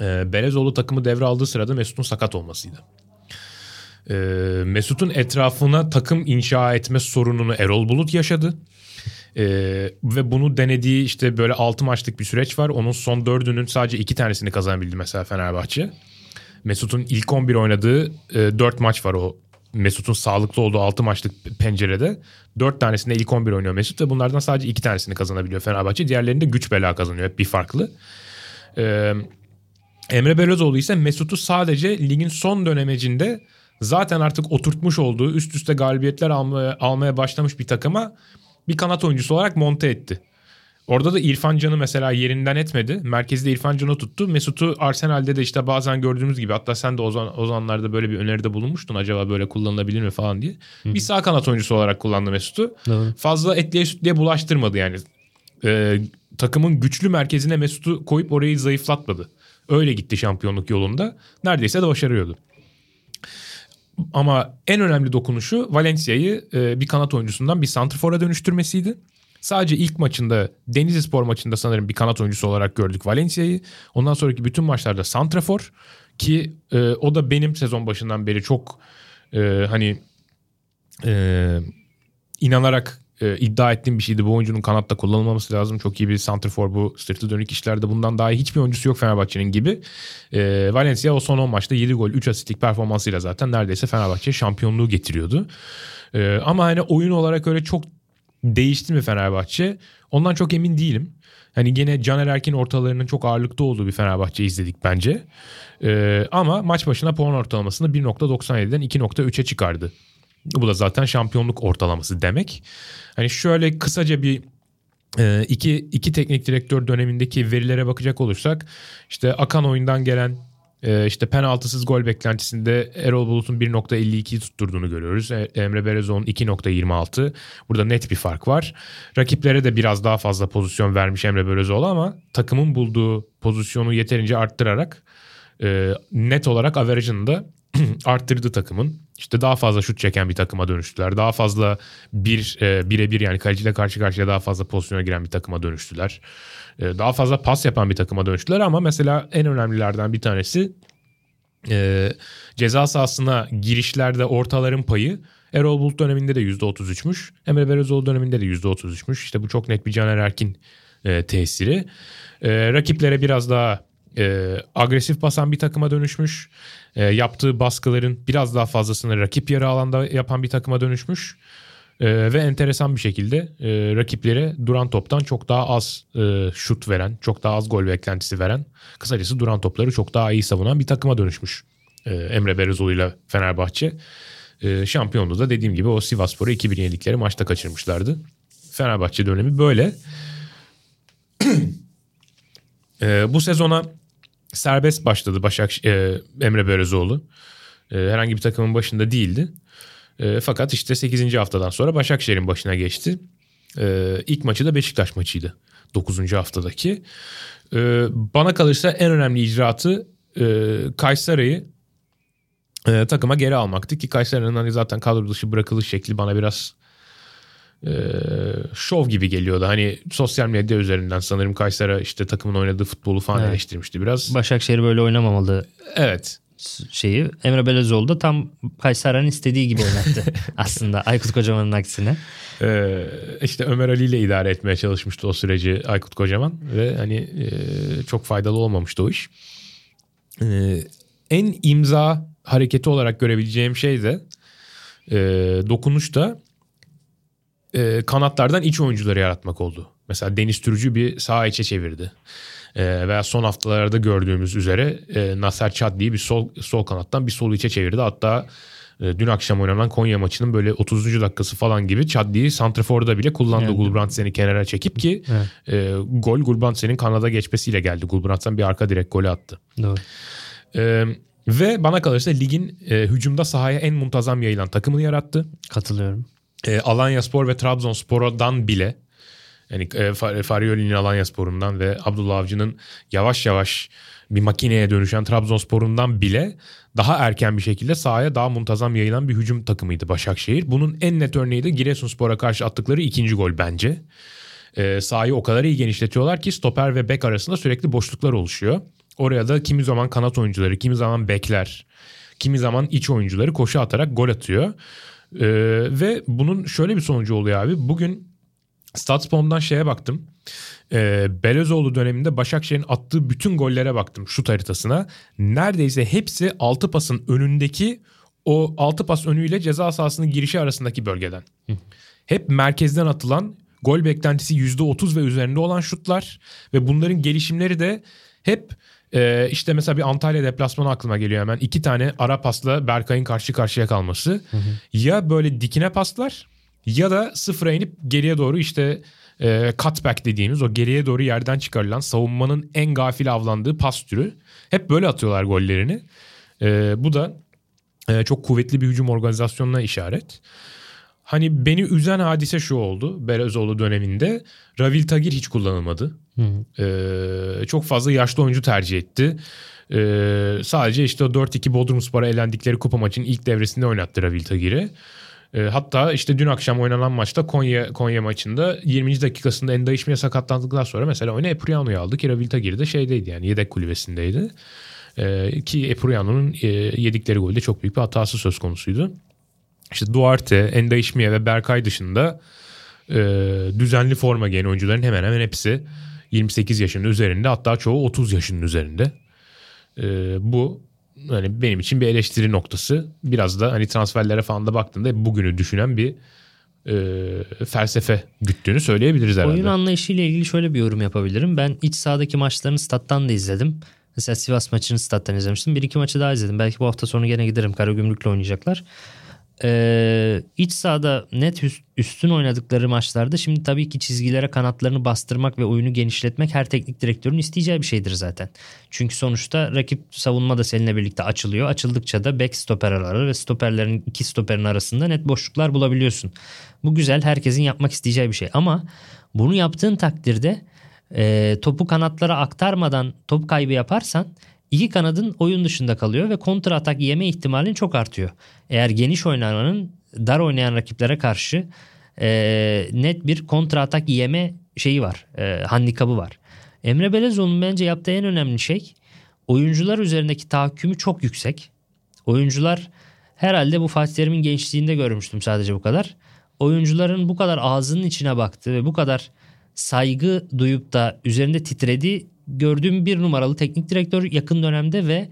e, Belezoğlu takımı devraldığı sırada Mesut'un sakat olmasıydı. E, Mesut'un etrafına takım inşa etme sorununu Erol Bulut yaşadı. Ee, ve bunu denediği işte böyle 6 maçlık bir süreç var. Onun son dördünün sadece iki tanesini kazanabildi mesela Fenerbahçe. Mesut'un ilk 11 oynadığı e, 4 maç var o Mesut'un sağlıklı olduğu 6 maçlık pencerede. 4 tanesinde ilk 11 oynuyor Mesut ve bunlardan sadece 2 tanesini kazanabiliyor Fenerbahçe. Diğerlerinde güç bela kazanıyor hep bir farklı. Ee, Emre Belözoğlu ise Mesut'u sadece ligin son dönemecinde zaten artık oturtmuş olduğu üst üste galibiyetler almaya, almaya başlamış bir takıma bir kanat oyuncusu olarak monte etti. Orada da İrfan Can'ı mesela yerinden etmedi. Merkezde İrfan Can'ı tuttu. Mesut'u Arsenal'de de işte bazen gördüğümüz gibi hatta sen de o, zaman, o zamanlarda böyle bir öneride bulunmuştun. Acaba böyle kullanılabilir mi falan diye. Hı-hı. Bir sağ kanat oyuncusu olarak kullandı Mesut'u. Doğru. Fazla etliye sütlüye bulaştırmadı yani. Ee, takımın güçlü merkezine Mesut'u koyup orayı zayıflatmadı. Öyle gitti şampiyonluk yolunda. Neredeyse de başarıyordu. Ama en önemli dokunuşu Valencia'yı e, bir kanat oyuncusundan bir santrfora dönüştürmesiydi. Sadece ilk maçında Denizli Spor maçında sanırım bir kanat oyuncusu olarak gördük Valencia'yı. Ondan sonraki bütün maçlarda santrafor ki e, o da benim sezon başından beri çok e, hani e, inanarak e, iddia ettiğim bir şeydi. Bu oyuncunun kanatta kullanılmaması lazım. Çok iyi bir santrfor bu sırtı dönük işlerde. Bundan daha iyi hiçbir oyuncusu yok Fenerbahçe'nin gibi. E, Valencia o son 10 maçta 7 gol 3 asistlik performansıyla zaten neredeyse Fenerbahçe şampiyonluğu getiriyordu. E, ama hani oyun olarak öyle çok değişti mi Fenerbahçe? Ondan çok emin değilim. Hani gene Caner Erkin ortalarının çok ağırlıkta olduğu bir Fenerbahçe izledik bence. Ee, ama maç başına puan ortalamasını 1.97'den 2.3'e çıkardı. Bu da zaten şampiyonluk ortalaması demek. Hani şöyle kısaca bir e, iki, iki teknik direktör dönemindeki verilere bakacak olursak işte akan oyundan gelen e, işte penaltısız gol beklentisinde Erol Bulut'un 1.52'yi tutturduğunu görüyoruz. E, Emre Belezoğlu'nun 2.26. Burada net bir fark var. Rakiplere de biraz daha fazla pozisyon vermiş Emre Belezoğlu ama takımın bulduğu pozisyonu yeterince arttırarak net olarak averajını da arttırdı takımın. İşte daha fazla şut çeken bir takıma dönüştüler. Daha fazla bir e, birebir yani kaleciyle karşı karşıya daha fazla pozisyona giren bir takıma dönüştüler. E, daha fazla pas yapan bir takıma dönüştüler ama mesela en önemlilerden bir tanesi e, ceza sahasına girişlerde ortaların payı Erol Bulut döneminde de %33'müş. Emre Belözoğlu döneminde de %33'müş. İşte bu çok net bir Caner Erkin e, tesiri. E, rakiplere biraz daha e, agresif basan bir takıma dönüşmüş. E, yaptığı baskıların biraz daha fazlasını rakip yarı alanda yapan bir takıma dönüşmüş. Ee, ve enteresan bir şekilde e, rakiplere duran toptan çok daha az e, şut veren, çok daha az gol beklentisi veren, kısacası duran topları çok daha iyi savunan bir takıma dönüşmüş e, Emre Berezoğlu ile Fenerbahçe. E, şampiyonluğu da dediğim gibi o Sivasspor'u 2000 yedikleri maçta kaçırmışlardı. Fenerbahçe dönemi böyle. e, bu sezona serbest başladı Başak e, Emre Berezoğlu. E, herhangi bir takımın başında değildi. E, fakat işte 8. haftadan sonra Başakşehir'in başına geçti. E, ilk maçı da Beşiktaş maçıydı. 9. haftadaki. E, bana kalırsa en önemli icraatı e, Kayseri'yi e, takıma geri almaktı ki Kayseri'nin hani zaten kadro dışı bırakılış şekli bana biraz e, şov gibi geliyordu. Hani sosyal medya üzerinden sanırım Kayseri işte takımın oynadığı futbolu falan evet. eleştirmişti biraz. Başakşehir böyle oynamamalı. Evet şeyi Emre Belezoğlu da tam Kayseri'nin istediği gibi oynattı aslında Aykut Kocaman'ın aksine. Ee, işte Ömer Ali ile idare etmeye çalışmıştı o süreci Aykut Kocaman ve hani e, çok faydalı olmamıştı o iş. Ee, en imza hareketi olarak görebileceğim şey de e, dokunuşta e, kanatlardan iç oyuncuları yaratmak oldu. Mesela Deniz Türücü bir sağ içe çevirdi. E, veya son haftalarda gördüğümüz üzere e, Nasser Çadli'yi bir sol, sol kanattan bir sol içe çevirdi. Hatta e, dün akşam oynanan Konya maçının böyle 30. dakikası falan gibi Çadli'yi Santrafor'da bile kullandı evet. Gulbrandsen'i kenara çekip ki evet. e, gol Gulbrandsen'in kanada geçmesiyle geldi. Gulbrandsen bir arka direkt golü attı. Doğru. E, ve bana kalırsa ligin e, hücumda sahaya en muntazam yayılan takımını yarattı. Katılıyorum. E, Alanya Spor ve Trabzonspor'dan bile yani e, Farioli'nin Alanya Spor'undan ve Abdullah Avcı'nın yavaş yavaş bir makineye dönüşen Trabzonspor'undan bile daha erken bir şekilde sahaya daha muntazam yayılan bir hücum takımıydı Başakşehir. Bunun en net örneği de Giresunspor'a karşı attıkları ikinci gol bence. E, sahayı o kadar iyi genişletiyorlar ki stoper ve bek arasında sürekli boşluklar oluşuyor. Oraya da kimi zaman kanat oyuncuları, kimi zaman bekler, kimi zaman iç oyuncuları koşu atarak gol atıyor. Ee, ve bunun şöyle bir sonucu oluyor abi. Bugün Statsbomb'dan şeye baktım. Ee, Belezoğlu döneminde Başakşehir'in attığı bütün gollere baktım şut haritasına. Neredeyse hepsi 6 pasın önündeki o 6 pas önüyle ceza sahasının girişi arasındaki bölgeden. Hep merkezden atılan gol beklentisi %30 ve üzerinde olan şutlar ve bunların gelişimleri de hep ee, işte mesela bir Antalya deplasmanı aklıma geliyor hemen. İki tane ara pasla Berkay'ın karşı karşıya kalması. Hı hı. Ya böyle dikine paslar ya da sıfıra inip geriye doğru işte e, cutback dediğimiz o geriye doğru yerden çıkarılan savunmanın en gafil avlandığı pas türü. Hep böyle atıyorlar gollerini. E, bu da e, çok kuvvetli bir hücum organizasyonuna işaret. Hani beni üzen hadise şu oldu Belezoğlu döneminde. Ravil Tagir hiç kullanılmadı. Ee, çok fazla yaşlı oyuncu tercih etti. Ee, sadece işte o 4-2 Bodrumspor'a elendikleri kupa maçının ilk devresinde oynattı Ravil Tagir'i. E, hatta işte dün akşam oynanan maçta Konya Konya maçında 20. dakikasında Endaişmi'ye sakatlandıktan sonra mesela oyuna Epuriano'yu aldı ki Ravil Tagir de şeydeydi yani yedek kulübesindeydi. E, ki Epuriano'nun e, yedikleri golde çok büyük bir hatası söz konusuydu. İşte Duarte, Endaişmiye ve Berkay dışında e, düzenli forma giyen oyuncuların hemen hemen hepsi 28 yaşının üzerinde hatta çoğu 30 yaşının üzerinde. E, bu hani benim için bir eleştiri noktası. Biraz da hani transferlere falan da baktığında bugünü düşünen bir e, felsefe güttüğünü söyleyebiliriz herhalde. Oyun anlayışıyla ilgili şöyle bir yorum yapabilirim. Ben iç sahadaki maçlarını stat'tan da izledim. Mesela Sivas maçını stat'tan izlemiştim. Bir iki maçı daha izledim. Belki bu hafta sonu gene giderim. Karagümrük'le oynayacaklar e, iç sahada net üstün oynadıkları maçlarda şimdi tabii ki çizgilere kanatlarını bastırmak ve oyunu genişletmek her teknik direktörün isteyeceği bir şeydir zaten. Çünkü sonuçta rakip savunma da seninle birlikte açılıyor. Açıldıkça da back stoper araları ve stoperlerin iki stoperin arasında net boşluklar bulabiliyorsun. Bu güzel herkesin yapmak isteyeceği bir şey ama bunu yaptığın takdirde e, topu kanatlara aktarmadan top kaybı yaparsan iki kanadın oyun dışında kalıyor ve kontra atak yeme ihtimalin çok artıyor. Eğer geniş oynananın dar oynayan rakiplere karşı e, net bir kontra atak yeme şeyi var. E, handikabı var. Emre Belezoğlu'nun bence yaptığı en önemli şey oyuncular üzerindeki tahakkümü çok yüksek. Oyuncular herhalde bu Fatih Terim'in gençliğinde görmüştüm sadece bu kadar. Oyuncuların bu kadar ağzının içine baktığı ve bu kadar saygı duyup da üzerinde titrediği gördüğüm bir numaralı teknik direktör yakın dönemde ve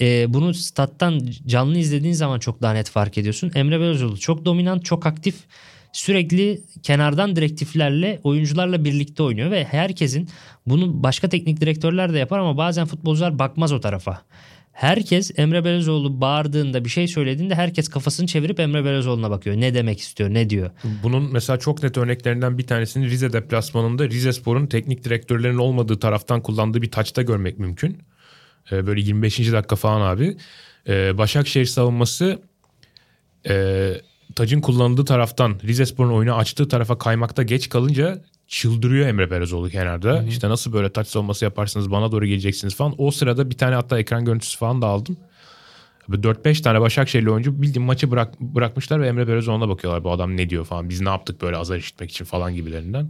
e, bunu stat'tan canlı izlediğin zaman çok daha net fark ediyorsun. Emre Belözoğlu çok dominant, çok aktif. sürekli kenardan direktiflerle oyuncularla birlikte oynuyor ve herkesin bunu başka teknik direktörler de yapar ama bazen futbolcular bakmaz o tarafa. Herkes Emre Belözoğlu bağırdığında bir şey söylediğinde herkes kafasını çevirip Emre Belözoğlu'na bakıyor. Ne demek istiyor, ne diyor. Bunun mesela çok net örneklerinden bir tanesini Rize deplasmanında Rize Spor'un teknik direktörlerinin olmadığı taraftan kullandığı bir taçta görmek mümkün. Ee, böyle 25. dakika falan abi. Ee, Başakşehir savunması e, tacın kullanıldığı taraftan Rize Spor'un oyunu açtığı tarafa kaymakta geç kalınca çıldırıyor Emre Berezoğlu kenarda. Hı hı. İşte nasıl böyle taç savunması yaparsınız bana doğru geleceksiniz falan. O sırada bir tane hatta ekran görüntüsü falan da aldım. 4-5 tane Başakşehirli oyuncu bildiğin maçı bırak, bırakmışlar ve Emre Berezoğlu'na bakıyorlar. Bu adam ne diyor falan. Biz ne yaptık böyle azar işitmek için falan gibilerinden.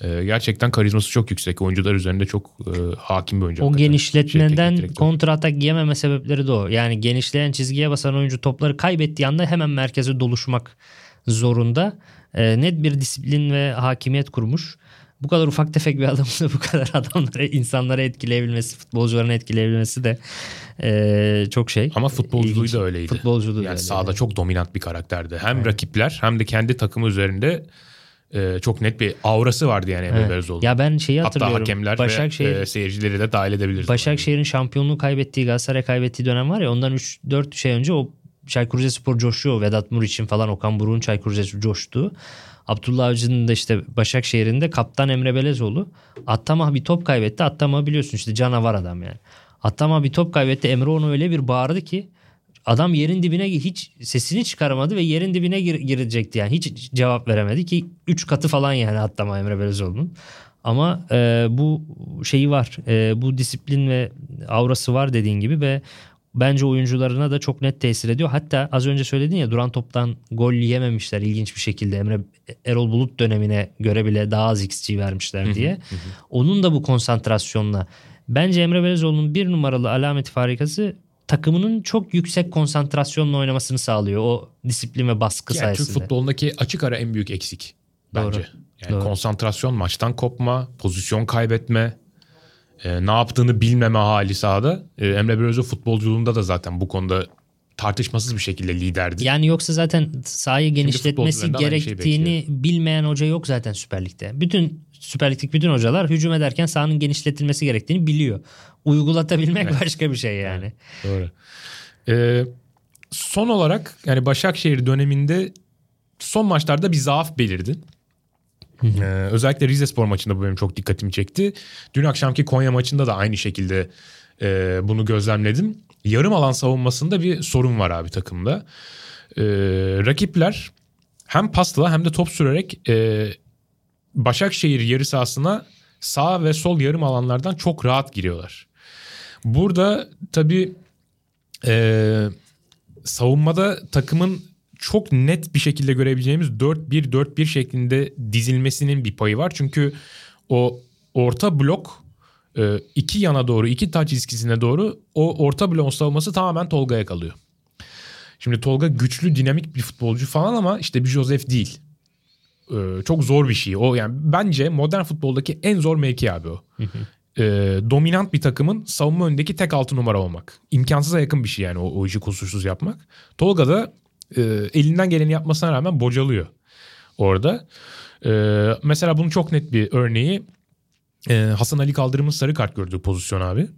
Ee, gerçekten karizması çok yüksek. Oyuncular üzerinde çok e, hakim bir oyuncu. O genişletmeden şey, kontra atak yememe sebepleri de o. Yani genişleyen çizgiye basan oyuncu topları kaybettiği anda hemen merkeze doluşmak zorunda. E, net bir disiplin ve hakimiyet kurmuş. Bu kadar ufak tefek bir adamın bu kadar adamları, insanları etkileyebilmesi, futbolcuların etkileyebilmesi de e, çok şey. Ama futbolculuğu da öyleydi. Futbolculuğu da yani öyle. Sahada çok dominant bir karakterdi. Hem evet. rakipler hem de kendi takımı üzerinde e, çok net bir aurası vardı yani Emre evet. Berezoğlu. Ya ben şeyi hatırlıyorum. Hatta hakemler Başakşehir, ve e, seyircileri de dahil edebiliriz. Başakşehir'in şampiyonluğu kaybettiği Galatasaray kaybettiği dönem var ya ondan 3-4 şey önce o Çaykur Rizespor coşuyor. Vedat Muriç'in falan Okan Buruk'un Çaykur Rizespor coştu. Abdullah Avcı'nın da işte Başakşehir'in de kaptan Emre Belezoğlu. Attamah bir top kaybetti. Attamah biliyorsun işte canavar adam yani. Attamah bir top kaybetti. Emre onu öyle bir bağırdı ki adam yerin dibine hiç sesini çıkaramadı ve yerin dibine gir, girecekti yani. Hiç cevap veremedi ki 3 katı falan yani Attamah Emre Belezoğlu'nun. Ama e, bu şeyi var. E, bu disiplin ve aurası var dediğin gibi ve bence oyuncularına da çok net tesir ediyor. Hatta az önce söyledin ya duran toptan gol yiyememişler ilginç bir şekilde. Emre Erol Bulut dönemine göre bile daha az XG vermişler diye. Onun da bu konsantrasyonla bence Emre Belezoğlu'nun bir numaralı alameti farikası takımının çok yüksek konsantrasyonla oynamasını sağlıyor. O disiplin ve baskı yani sayesinde. Türk futbolundaki açık ara en büyük eksik bence. Doğru. Yani Doğru. konsantrasyon, maçtan kopma, pozisyon kaybetme, e, ne yaptığını bilmeme hali sahada. E, Emre Belözoğlu futbolculuğunda da zaten bu konuda tartışmasız bir şekilde liderdi. Yani yoksa zaten sahayı genişletmesi gerektiğini şey bilmeyen hoca yok zaten Süper Lig'de. Bütün Süper Lig'deki bütün hocalar hücum ederken sahanın genişletilmesi gerektiğini biliyor. Uygulatabilmek evet. başka bir şey yani. Doğru. Ee, son olarak yani Başakşehir döneminde son maçlarda bir zaaf belirdi. Ee, özellikle Rize Spor maçında bu benim çok dikkatimi çekti. Dün akşamki Konya maçında da aynı şekilde e, bunu gözlemledim. Yarım alan savunmasında bir sorun var abi takımda. Ee, rakipler hem pasla hem de top sürerek e, Başakşehir yarı sahasına sağ ve sol yarım alanlardan çok rahat giriyorlar. Burada tabii e, savunmada takımın çok net bir şekilde görebileceğimiz 4-1-4-1 şeklinde dizilmesinin bir payı var. Çünkü o orta blok e, iki yana doğru iki taç çizgisine doğru o orta bloğun savunması tamamen Tolga'ya kalıyor. Şimdi Tolga güçlü dinamik bir futbolcu falan ama işte bir Joseph değil. Ee, çok zor bir şey. O yani bence modern futboldaki en zor mevki abi o. Ee, dominant bir takımın savunma önündeki tek altı numara olmak. İmkansıza yakın bir şey yani o, o işi kusursuz yapmak. Tolga da e, elinden geleni yapmasına rağmen bocalıyor orada. E, mesela bunun çok net bir örneği e, Hasan Ali Kaldırım'ın sarı kart gördüğü pozisyon abi.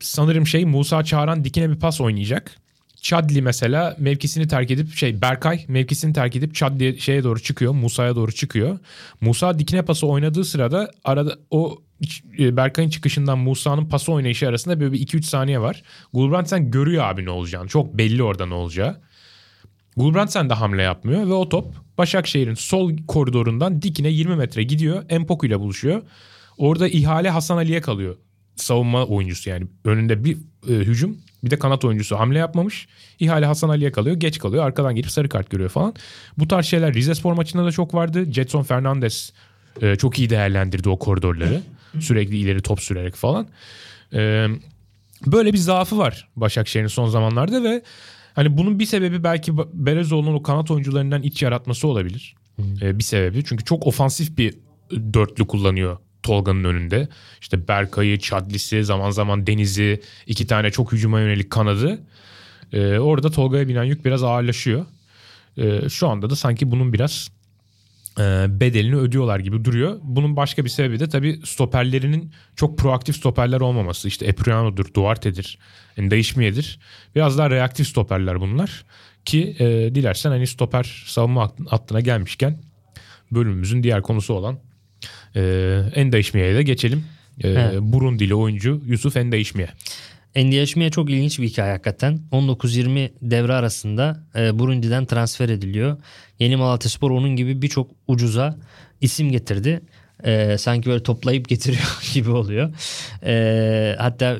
Sanırım şey Musa Çağran dikine bir pas oynayacak. Chadli mesela mevkisini terk edip şey Berkay mevkisini terk edip Chadli şeye doğru çıkıyor. Musa'ya doğru çıkıyor. Musa dikine pası oynadığı sırada arada o e, Berkay'ın çıkışından Musa'nın pası oynayışı arasında böyle bir 2-3 saniye var. Gulbrandsen görüyor abi ne olacağını. Çok belli orada ne olacağı. Gulbrandsen de hamle yapmıyor ve o top Başakşehir'in sol koridorundan dikine 20 metre gidiyor. Empoku ile buluşuyor. Orada ihale Hasan Ali'ye kalıyor. Savunma oyuncusu yani. Önünde bir e, hücum bir de kanat oyuncusu hamle yapmamış. İhale Hasan Ali'ye kalıyor. Geç kalıyor. Arkadan gelip sarı kart görüyor falan. Bu tarz şeyler Rize Spor maçında da çok vardı. Jetson Fernandez e, çok iyi değerlendirdi o koridorları. Sürekli ileri top sürerek falan. E, böyle bir zaafı var Başakşehir'in son zamanlarda ve hani bunun bir sebebi belki Berezoğlu'nun o kanat oyuncularından iç yaratması olabilir. E, bir sebebi. Çünkü çok ofansif bir dörtlü kullanıyor Tolga'nın önünde. İşte Berkay'ı, Çadlis'i, zaman zaman Deniz'i, iki tane çok hücuma yönelik kanadı. Ee, orada Tolga'ya binen yük biraz ağırlaşıyor. E, şu anda da sanki bunun biraz e, bedelini ödüyorlar gibi duruyor. Bunun başka bir sebebi de tabii stoperlerinin çok proaktif stoperler olmaması. İşte Epriano'dur, Duarte'dir, yani Değişmiye'dir. Biraz daha reaktif stoperler bunlar. Ki e, dilersen hani stoper savunma hattına gelmişken bölümümüzün diğer konusu olan e, en değişmeye de geçelim. E, evet. Burundili oyuncu Yusuf en değişmeye. Endiyeşme'ye çok ilginç bir hikaye hakikaten. 19-20 devre arasında e, Burundi'den transfer ediliyor. Yeni Malatyaspor onun gibi birçok ucuza isim getirdi. E, sanki böyle toplayıp getiriyor gibi oluyor. E, hatta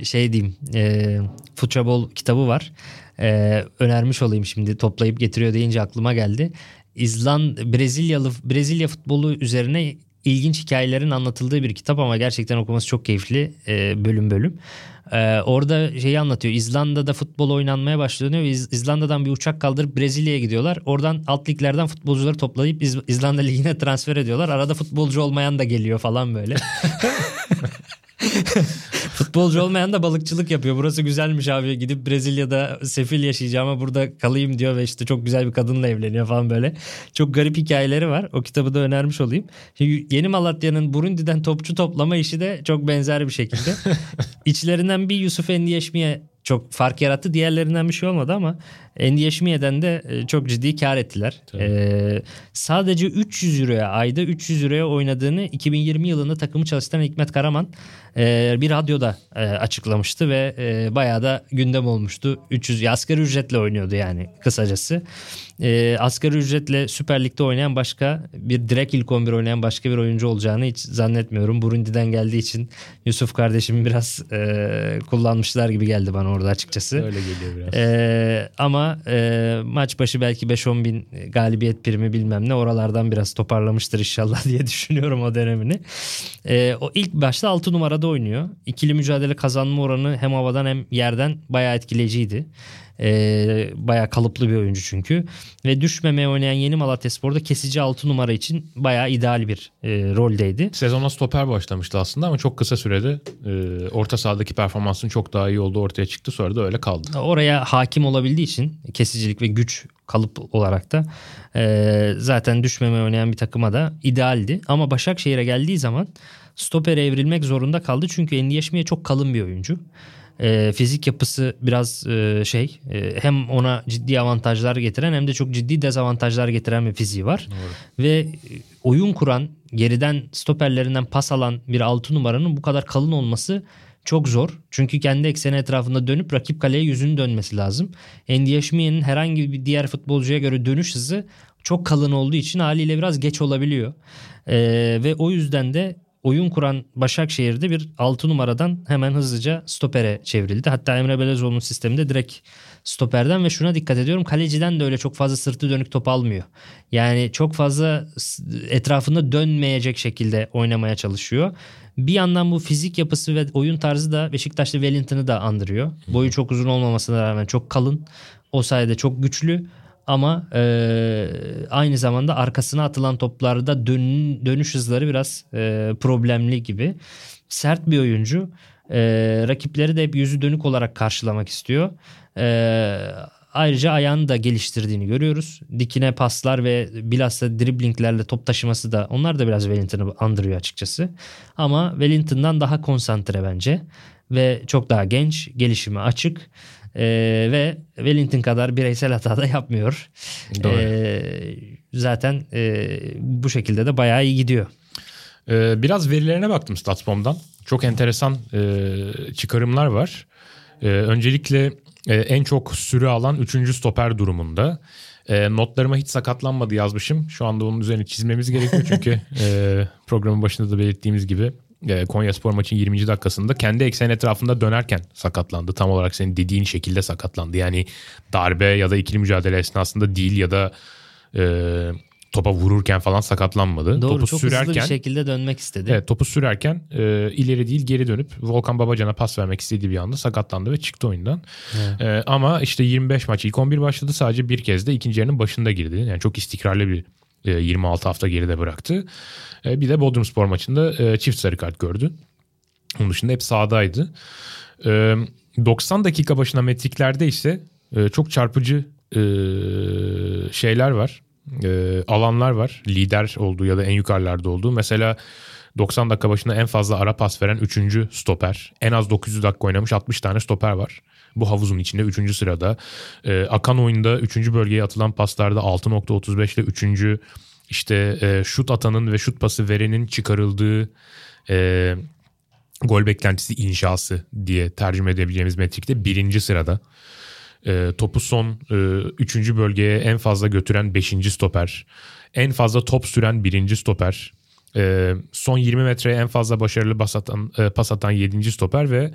e, şey diyeyim e, Futbol kitabı var. E, önermiş olayım şimdi toplayıp getiriyor deyince aklıma geldi. İzland Brezilyalı Brezilya futbolu üzerine ilginç hikayelerin anlatıldığı bir kitap ama gerçekten okuması çok keyifli e, bölüm bölüm. Ee, orada şeyi anlatıyor. İzlanda'da futbol oynanmaya başlanıyor. İz, İzlanda'dan bir uçak kaldırıp Brezilya'ya gidiyorlar. Oradan alt liglerden futbolcuları toplayıp İz, İzlanda ligine transfer ediyorlar. Arada futbolcu olmayan da geliyor falan böyle. Futbolcu olmayan da balıkçılık yapıyor. Burası güzelmiş abi. Gidip Brezilya'da sefil yaşayacağım ama burada kalayım diyor ve işte çok güzel bir kadınla evleniyor falan böyle. Çok garip hikayeleri var. O kitabı da önermiş olayım. Şimdi Yeni Malatya'nın Burundi'den topçu toplama işi de çok benzer bir şekilde. İçlerinden bir Yusuf Endiyeşmi'ye çok fark yarattı. Diğerlerinden bir şey olmadı ama Endiyeşmiye'den de e, çok ciddi kar ettiler. Ee, sadece 300 euroya ayda 300 euroya oynadığını 2020 yılında takımı çalıştıran Hikmet Karaman e, bir radyoda e, açıklamıştı ve e, bayağı da gündem olmuştu. 300 asgari ücretle oynuyordu yani kısacası. E, asgari ücretle Süper Lig'de oynayan başka bir direkt ilk 11 oynayan başka bir oyuncu olacağını hiç zannetmiyorum. Burundi'den geldiği için Yusuf kardeşim biraz e, kullanmışlar gibi geldi bana orada açıkçası. Öyle geliyor biraz. E, ama e, maç başı belki 5-10 bin galibiyet primi bilmem ne oralardan biraz toparlamıştır inşallah diye düşünüyorum o dönemini. E, o ilk başta 6 numarada oynuyor. İkili mücadele kazanma oranı hem havadan hem yerden bayağı etkileyiciydi. E, bayağı kalıplı bir oyuncu çünkü. Ve düşmemeye oynayan yeni Malatya Spor'da kesici 6 numara için bayağı ideal bir e, roldeydi. Sezona stoper başlamıştı aslında ama çok kısa sürede e, orta sahadaki performansın çok daha iyi olduğu ortaya çıktı. Sonra da öyle kaldı. Oraya hakim olabildiği için kesicilik ve güç kalıp olarak da e, zaten düşmemeye oynayan bir takıma da idealdi. Ama Başakşehir'e geldiği zaman stopere evrilmek zorunda kaldı. Çünkü Endiyeşmiye çok kalın bir oyuncu. E, fizik yapısı biraz e, şey e, hem ona ciddi avantajlar getiren hem de çok ciddi dezavantajlar getiren bir fiziği var. Doğru. Ve oyun kuran geriden stoperlerinden pas alan bir altı numaranın bu kadar kalın olması çok zor. Çünkü kendi ekseni etrafında dönüp rakip kaleye yüzünü dönmesi lazım. Endiyeşmiye'nin herhangi bir diğer futbolcuya göre dönüş hızı çok kalın olduğu için haliyle biraz geç olabiliyor. Ee, ve o yüzden de oyun kuran Başakşehir'de bir 6 numaradan hemen hızlıca stopere çevrildi. Hatta Emre Belezoğlu'nun sisteminde direkt stoperden ve şuna dikkat ediyorum kaleciden de öyle çok fazla sırtı dönük top almıyor. Yani çok fazla etrafında dönmeyecek şekilde oynamaya çalışıyor. Bir yandan bu fizik yapısı ve oyun tarzı da Beşiktaşlı Wellington'ı da andırıyor. Boyu çok uzun olmamasına rağmen çok kalın. O sayede çok güçlü ama e, aynı zamanda arkasına atılan toplarda dön, dönüş hızları biraz e, problemli gibi. Sert bir oyuncu. E, rakipleri de hep yüzü dönük olarak karşılamak istiyor. E, ayrıca ayağını da geliştirdiğini görüyoruz. Dikine paslar ve bilhassa driblinglerle top taşıması da onlar da biraz Wellington'ı andırıyor açıkçası. Ama Wellington'dan daha konsantre bence ve çok daha genç, gelişimi açık. E, ve Wellington kadar bireysel hata da yapmıyor. Doğru. E, zaten e, bu şekilde de bayağı iyi gidiyor. Ee, biraz verilerine baktım Statsbomb'dan. Çok enteresan e, çıkarımlar var. E, öncelikle e, en çok süre alan 3. stoper durumunda. E, notlarıma hiç sakatlanmadı yazmışım. Şu anda onun üzerine çizmemiz gerekiyor çünkü e, programın başında da belirttiğimiz gibi e, Konya Spor maçın 20. dakikasında kendi eksen etrafında dönerken sakatlandı. Tam olarak senin dediğin şekilde sakatlandı. Yani darbe ya da ikili mücadele esnasında değil ya da e, topa vururken falan sakatlanmadı. Doğru topu çok sürerken, hızlı bir şekilde dönmek istedi. Evet topu sürerken e, ileri değil geri dönüp Volkan Babacan'a pas vermek istediği bir anda sakatlandı ve çıktı oyundan. E, ama işte 25 maç ilk 11 başladı sadece bir kez de ikinci yarının başında girdi. Yani çok istikrarlı bir 26 e, hafta geride bıraktı. E, bir de Bodrum Spor maçında e, çift sarı kart gördü. Onun dışında hep sahadaydı. 90 dakika başına metriklerde ise çok çarpıcı şeyler var. Alanlar var. Lider olduğu ya da en yukarılarda olduğu. Mesela 90 dakika başında en fazla ara pas veren 3. stoper. En az 900 dakika oynamış 60 tane stoper var. Bu havuzun içinde 3. sırada. E, akan oyunda 3. bölgeye atılan paslarda 6.35 ile 3. işte e, şut atanın ve şut pası verenin çıkarıldığı e, gol beklentisi inşası diye tercüme edebileceğimiz metrikte birinci sırada. E, topu son e, üçüncü bölgeye en fazla götüren beşinci stoper. En fazla top süren birinci stoper. E, son 20 metreye en fazla başarılı pas atan, e, pas atan 7. stoper ve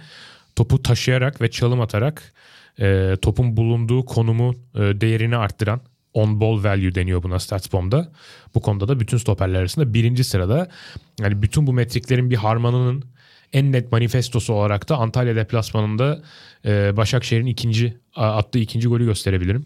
topu taşıyarak ve çalım atarak e, topun bulunduğu konumu e, değerini arttıran on ball value deniyor buna StatsBomb'da. Bu konuda da bütün stoperler arasında birinci sırada. Yani bütün bu metriklerin bir harmanının en net manifestosu olarak da Antalya deplasmanında e, Başakşehir'in ikinci attığı ikinci golü gösterebilirim.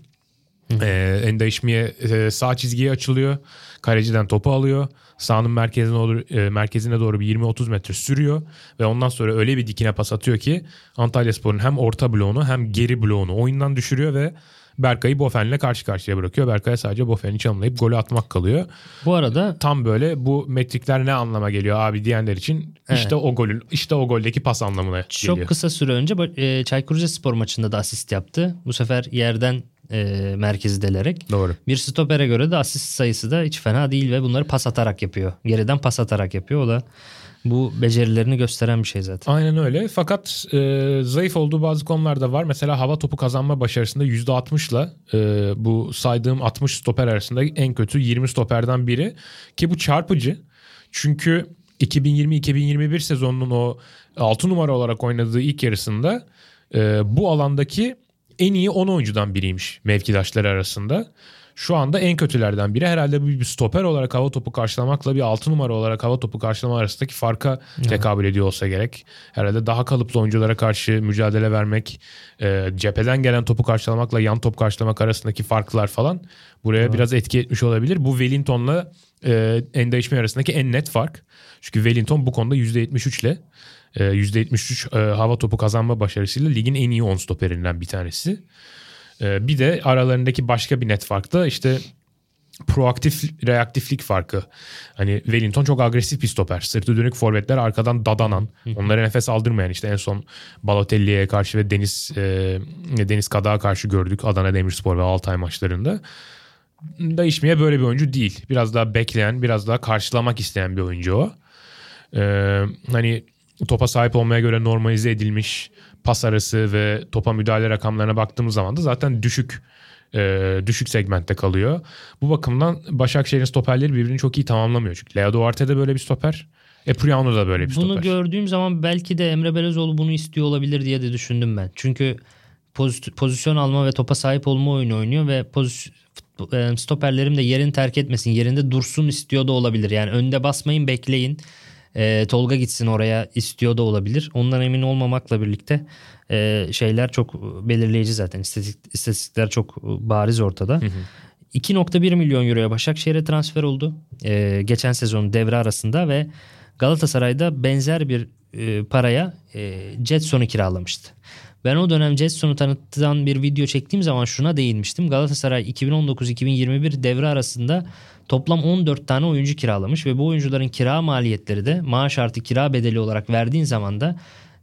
Ee, Endaişmi'ye e, sağ çizgiye açılıyor. Kaleciden topu alıyor. Sahanın merkezine doğru, e, merkezine doğru bir 20-30 metre sürüyor. Ve ondan sonra öyle bir dikine pas atıyor ki Antalya Spor'un hem orta bloğunu hem geri bloğunu oyundan düşürüyor ve Berkay'ı Bofen'le karşı karşıya bırakıyor. Berkay'a sadece Bofen'i çalımlayıp golü atmak kalıyor. Bu arada tam böyle bu metrikler ne anlama geliyor abi diyenler için evet. işte o golün işte o goldeki pas anlamına Çok geliyor. Çok kısa süre önce e, Çaykur Rizespor maçında da asist yaptı. Bu sefer yerden e, merkezi delerek. Doğru. Bir stopere göre de asist sayısı da hiç fena değil ve bunları pas atarak yapıyor. Geriden pas atarak yapıyor. O da bu becerilerini gösteren bir şey zaten. Aynen öyle. Fakat e, zayıf olduğu bazı konularda var. Mesela hava topu kazanma başarısında %60'la e, bu saydığım 60 stoper arasında en kötü 20 stoperden biri. Ki bu çarpıcı. Çünkü 2020-2021 sezonunun o 6 numara olarak oynadığı ilk yarısında e, bu alandaki en iyi 10 oyuncudan biriymiş mevkidaşları arasında. Şu anda en kötülerden biri. Herhalde bir stoper olarak hava topu karşılamakla bir 6 numara olarak hava topu karşılama arasındaki farka tekabül ediyor olsa gerek. Herhalde daha kalıplı oyunculara karşı mücadele vermek, e, cepheden gelen topu karşılamakla yan top karşılamak arasındaki farklar falan buraya evet. biraz etki etmiş olabilir. Bu Wellington'la e, Endaişmi arasındaki en net fark. Çünkü Wellington bu konuda %73 ile %73 e, hava topu kazanma başarısıyla ligin en iyi 10 stoperinden bir tanesi. E, bir de aralarındaki başka bir net fark da işte proaktif reaktiflik farkı. Hani Wellington çok agresif bir stoper. Sırtı dönük forvetler arkadan dadanan, onlara nefes aldırmayan işte en son Balotelli'ye karşı ve Deniz e, Deniz Kada'ya karşı gördük Adana Demirspor ve Altay maçlarında. Değişmeye böyle bir oyuncu değil. Biraz daha bekleyen, biraz daha karşılamak isteyen bir oyuncu o. Ee, hani topa sahip olmaya göre normalize edilmiş pas arası ve topa müdahale rakamlarına baktığımız zaman da zaten düşük e, düşük segmentte kalıyor. Bu bakımdan Başakşehir'in stoperleri birbirini çok iyi tamamlamıyor. Çünkü Leo Duarte de böyle bir stoper. Epriano da böyle bir bunu stoper. Bunu gördüğüm zaman belki de Emre Belezoğlu bunu istiyor olabilir diye de düşündüm ben. Çünkü pozisyon alma ve topa sahip olma oyunu oynuyor ve pozisyon e, stoperlerim de yerini terk etmesin yerinde dursun istiyor da olabilir. Yani önde basmayın bekleyin e, Tolga gitsin oraya istiyor da olabilir. Ondan emin olmamakla birlikte e, şeyler çok belirleyici zaten. İstatistik, istatistikler çok bariz ortada. Hı hı. 2.1 milyon euroya Başakşehir'e transfer oldu. E, geçen sezon devre arasında ve Galatasaray'da benzer bir e, paraya e, Jetson'u kiralamıştı. Ben o dönem Jetson'u tanıttıran bir video çektiğim zaman şuna değinmiştim. Galatasaray 2019-2021 devre arasında toplam 14 tane oyuncu kiralamış ve bu oyuncuların kira maliyetleri de maaş artı kira bedeli olarak verdiğin zaman da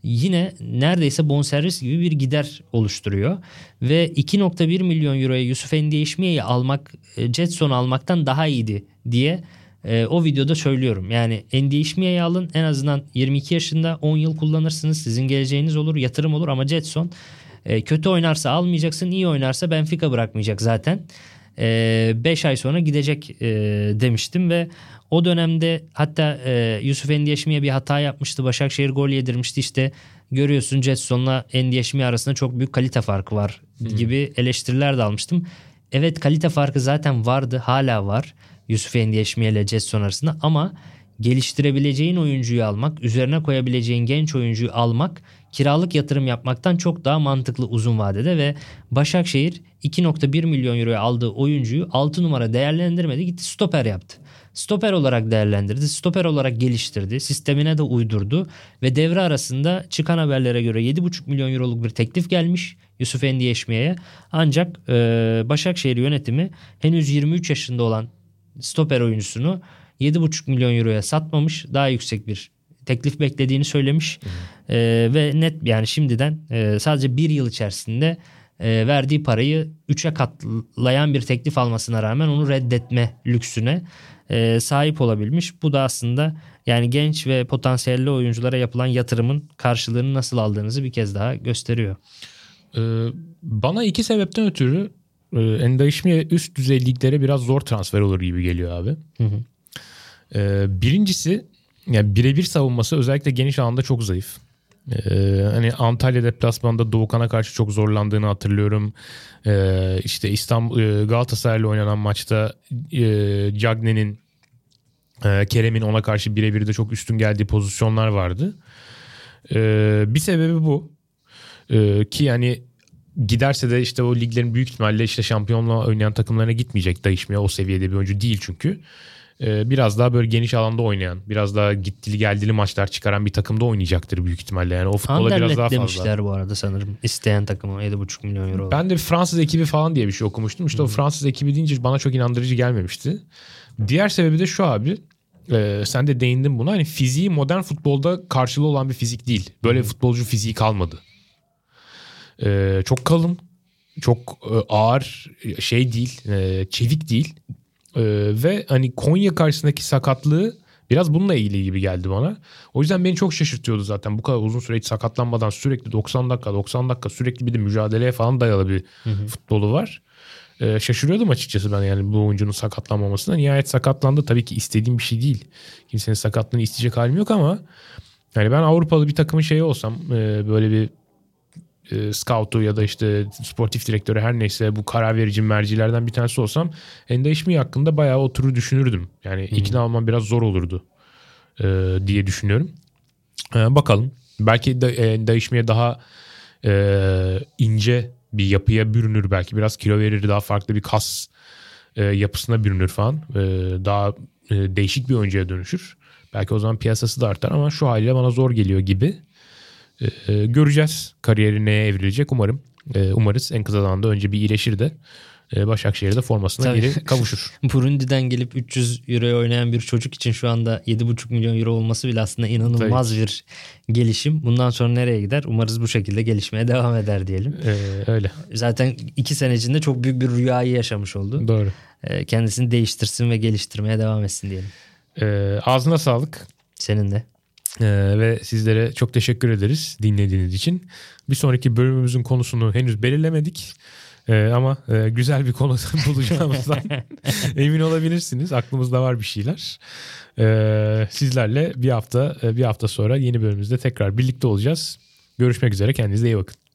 yine neredeyse bonservis gibi bir gider oluşturuyor. Ve 2.1 milyon euroya Yusuf Endiyeşmiye'yi almak, e, Jetson almaktan daha iyiydi diye e, o videoda söylüyorum. Yani Endiyeşmiye'yi alın en azından 22 yaşında 10 yıl kullanırsınız. Sizin geleceğiniz olur, yatırım olur ama Jetson e, kötü oynarsa almayacaksın, iyi oynarsa Benfica bırakmayacak zaten. 5 e, ay sonra gidecek e, demiştim ve o dönemde hatta e, Yusuf Endiyeşmi'ye bir hata yapmıştı. Başakşehir gol yedirmişti işte görüyorsun Jetson'la Endiyeşmi arasında çok büyük kalite farkı var gibi eleştiriler de almıştım. Evet kalite farkı zaten vardı hala var Yusuf Endiyeşmi ile Jetson arasında ama geliştirebileceğin oyuncuyu almak, üzerine koyabileceğin genç oyuncuyu almak kiralık yatırım yapmaktan çok daha mantıklı uzun vadede ve Başakşehir 2.1 milyon euroya aldığı oyuncuyu 6 numara değerlendirmedi gitti stoper yaptı. Stoper olarak değerlendirdi, stoper olarak geliştirdi, sistemine de uydurdu ve devre arasında çıkan haberlere göre 7.5 milyon euroluk bir teklif gelmiş. Yusuf Endiyeşmiye'ye. Ancak e, Başakşehir yönetimi henüz 23 yaşında olan stoper oyuncusunu 7,5 milyon euroya satmamış. Daha yüksek bir teklif beklediğini söylemiş. E, ve net yani şimdiden e, sadece bir yıl içerisinde e, verdiği parayı 3'e katlayan bir teklif almasına rağmen onu reddetme lüksüne e, sahip olabilmiş. Bu da aslında yani genç ve potansiyelli oyunculara yapılan yatırımın karşılığını nasıl aldığınızı bir kez daha gösteriyor. Ee, bana iki sebepten ötürü e, Endaişmiye üst düzey liglere biraz zor transfer olur gibi geliyor abi. Hı hı. Ee, birincisi yani birebir savunması özellikle geniş alanda çok zayıf. Ee, hani Antalya deplasmanda Doğukan'a karşı çok zorlandığını hatırlıyorum. Ee, işte İstanbul e, Galatasaray'la oynanan maçta e, Cagne'nin e, Kerem'in ona karşı birebir de çok üstün geldiği pozisyonlar vardı. Ee, bir sebebi bu. Ee, ki yani giderse de işte o liglerin büyük ihtimalle işte şampiyonla oynayan takımlarına gitmeyecek değişmeye o seviyede bir oyuncu değil çünkü. Ee, biraz daha böyle geniş alanda oynayan, biraz daha gittili geldili maçlar çıkaran bir takımda oynayacaktır büyük ihtimalle. Yani o futbola biraz daha fazla. demişler bu arada sanırım. İsteyen takımı 7,5 milyon euro. Ben de bir Fransız ekibi falan diye bir şey okumuştum. İşte hmm. o Fransız ekibi deyince bana çok inandırıcı gelmemişti. Diğer sebebi de şu abi. E, sen de değindin buna. Hani fiziği modern futbolda karşılığı olan bir fizik değil. Böyle hmm. futbolcu fiziği kalmadı. E, çok kalın, çok e, ağır şey değil, e, çevik değil. E, ve hani Konya karşısındaki sakatlığı biraz bununla ilgili gibi geldi bana. O yüzden beni çok şaşırtıyordu zaten. Bu kadar uzun süre hiç sakatlanmadan sürekli 90 dakika 90 dakika sürekli bir de mücadeleye falan dayalı bir hı hı. futbolu var. Ee, şaşırıyordum açıkçası ben yani bu oyuncunun sakatlanmamasına. Nihayet sakatlandı. Tabii ki istediğim bir şey değil. Kimsenin sakatlığını isteyecek halim yok ama yani ben Avrupalı bir takımın şeyi olsam e, böyle bir e, scoutu ya da işte sportif direktörü her neyse bu karar verici mercilerden bir tanesi olsam Endeşmi hakkında bayağı oturur düşünürdüm. Yani hmm. ikna almam biraz zor olurdu e, diye düşünüyorum. E, bakalım. Belki de Endeşmi'ye daha e, ince bir yapıya bürünür belki. Biraz kilo verir daha farklı bir kas e, yapısına bürünür falan. E, daha e, değişik bir oyuncuya dönüşür. Belki o zaman piyasası da artar ama şu haliyle bana zor geliyor gibi. E, göreceğiz kariyeri neye evrilecek umarım. E, umarız en kısa zamanda önce bir iyileşir de e, Başakşehir'de formasına Tabii. geri kavuşur. Burundi'den gelip 300 euroya oynayan bir çocuk için şu anda 7,5 milyon euro olması bile aslında inanılmaz Tabii. bir gelişim. Bundan sonra nereye gider? Umarız bu şekilde gelişmeye devam eder diyelim. Ee, öyle. Zaten iki sene içinde çok büyük bir rüyayı yaşamış oldu. Doğru. Ee, kendisini değiştirsin ve geliştirmeye devam etsin diyelim. Ee, ağzına sağlık. Senin de. Ee, ve sizlere çok teşekkür ederiz dinlediğiniz için. Bir sonraki bölümümüzün konusunu henüz belirlemedik. Ee, ama e, güzel bir konu bulacağımızdan emin olabilirsiniz. Aklımızda var bir şeyler. Ee, sizlerle bir hafta e, bir hafta sonra yeni bölümümüzde tekrar birlikte olacağız. Görüşmek üzere. Kendinize iyi bakın.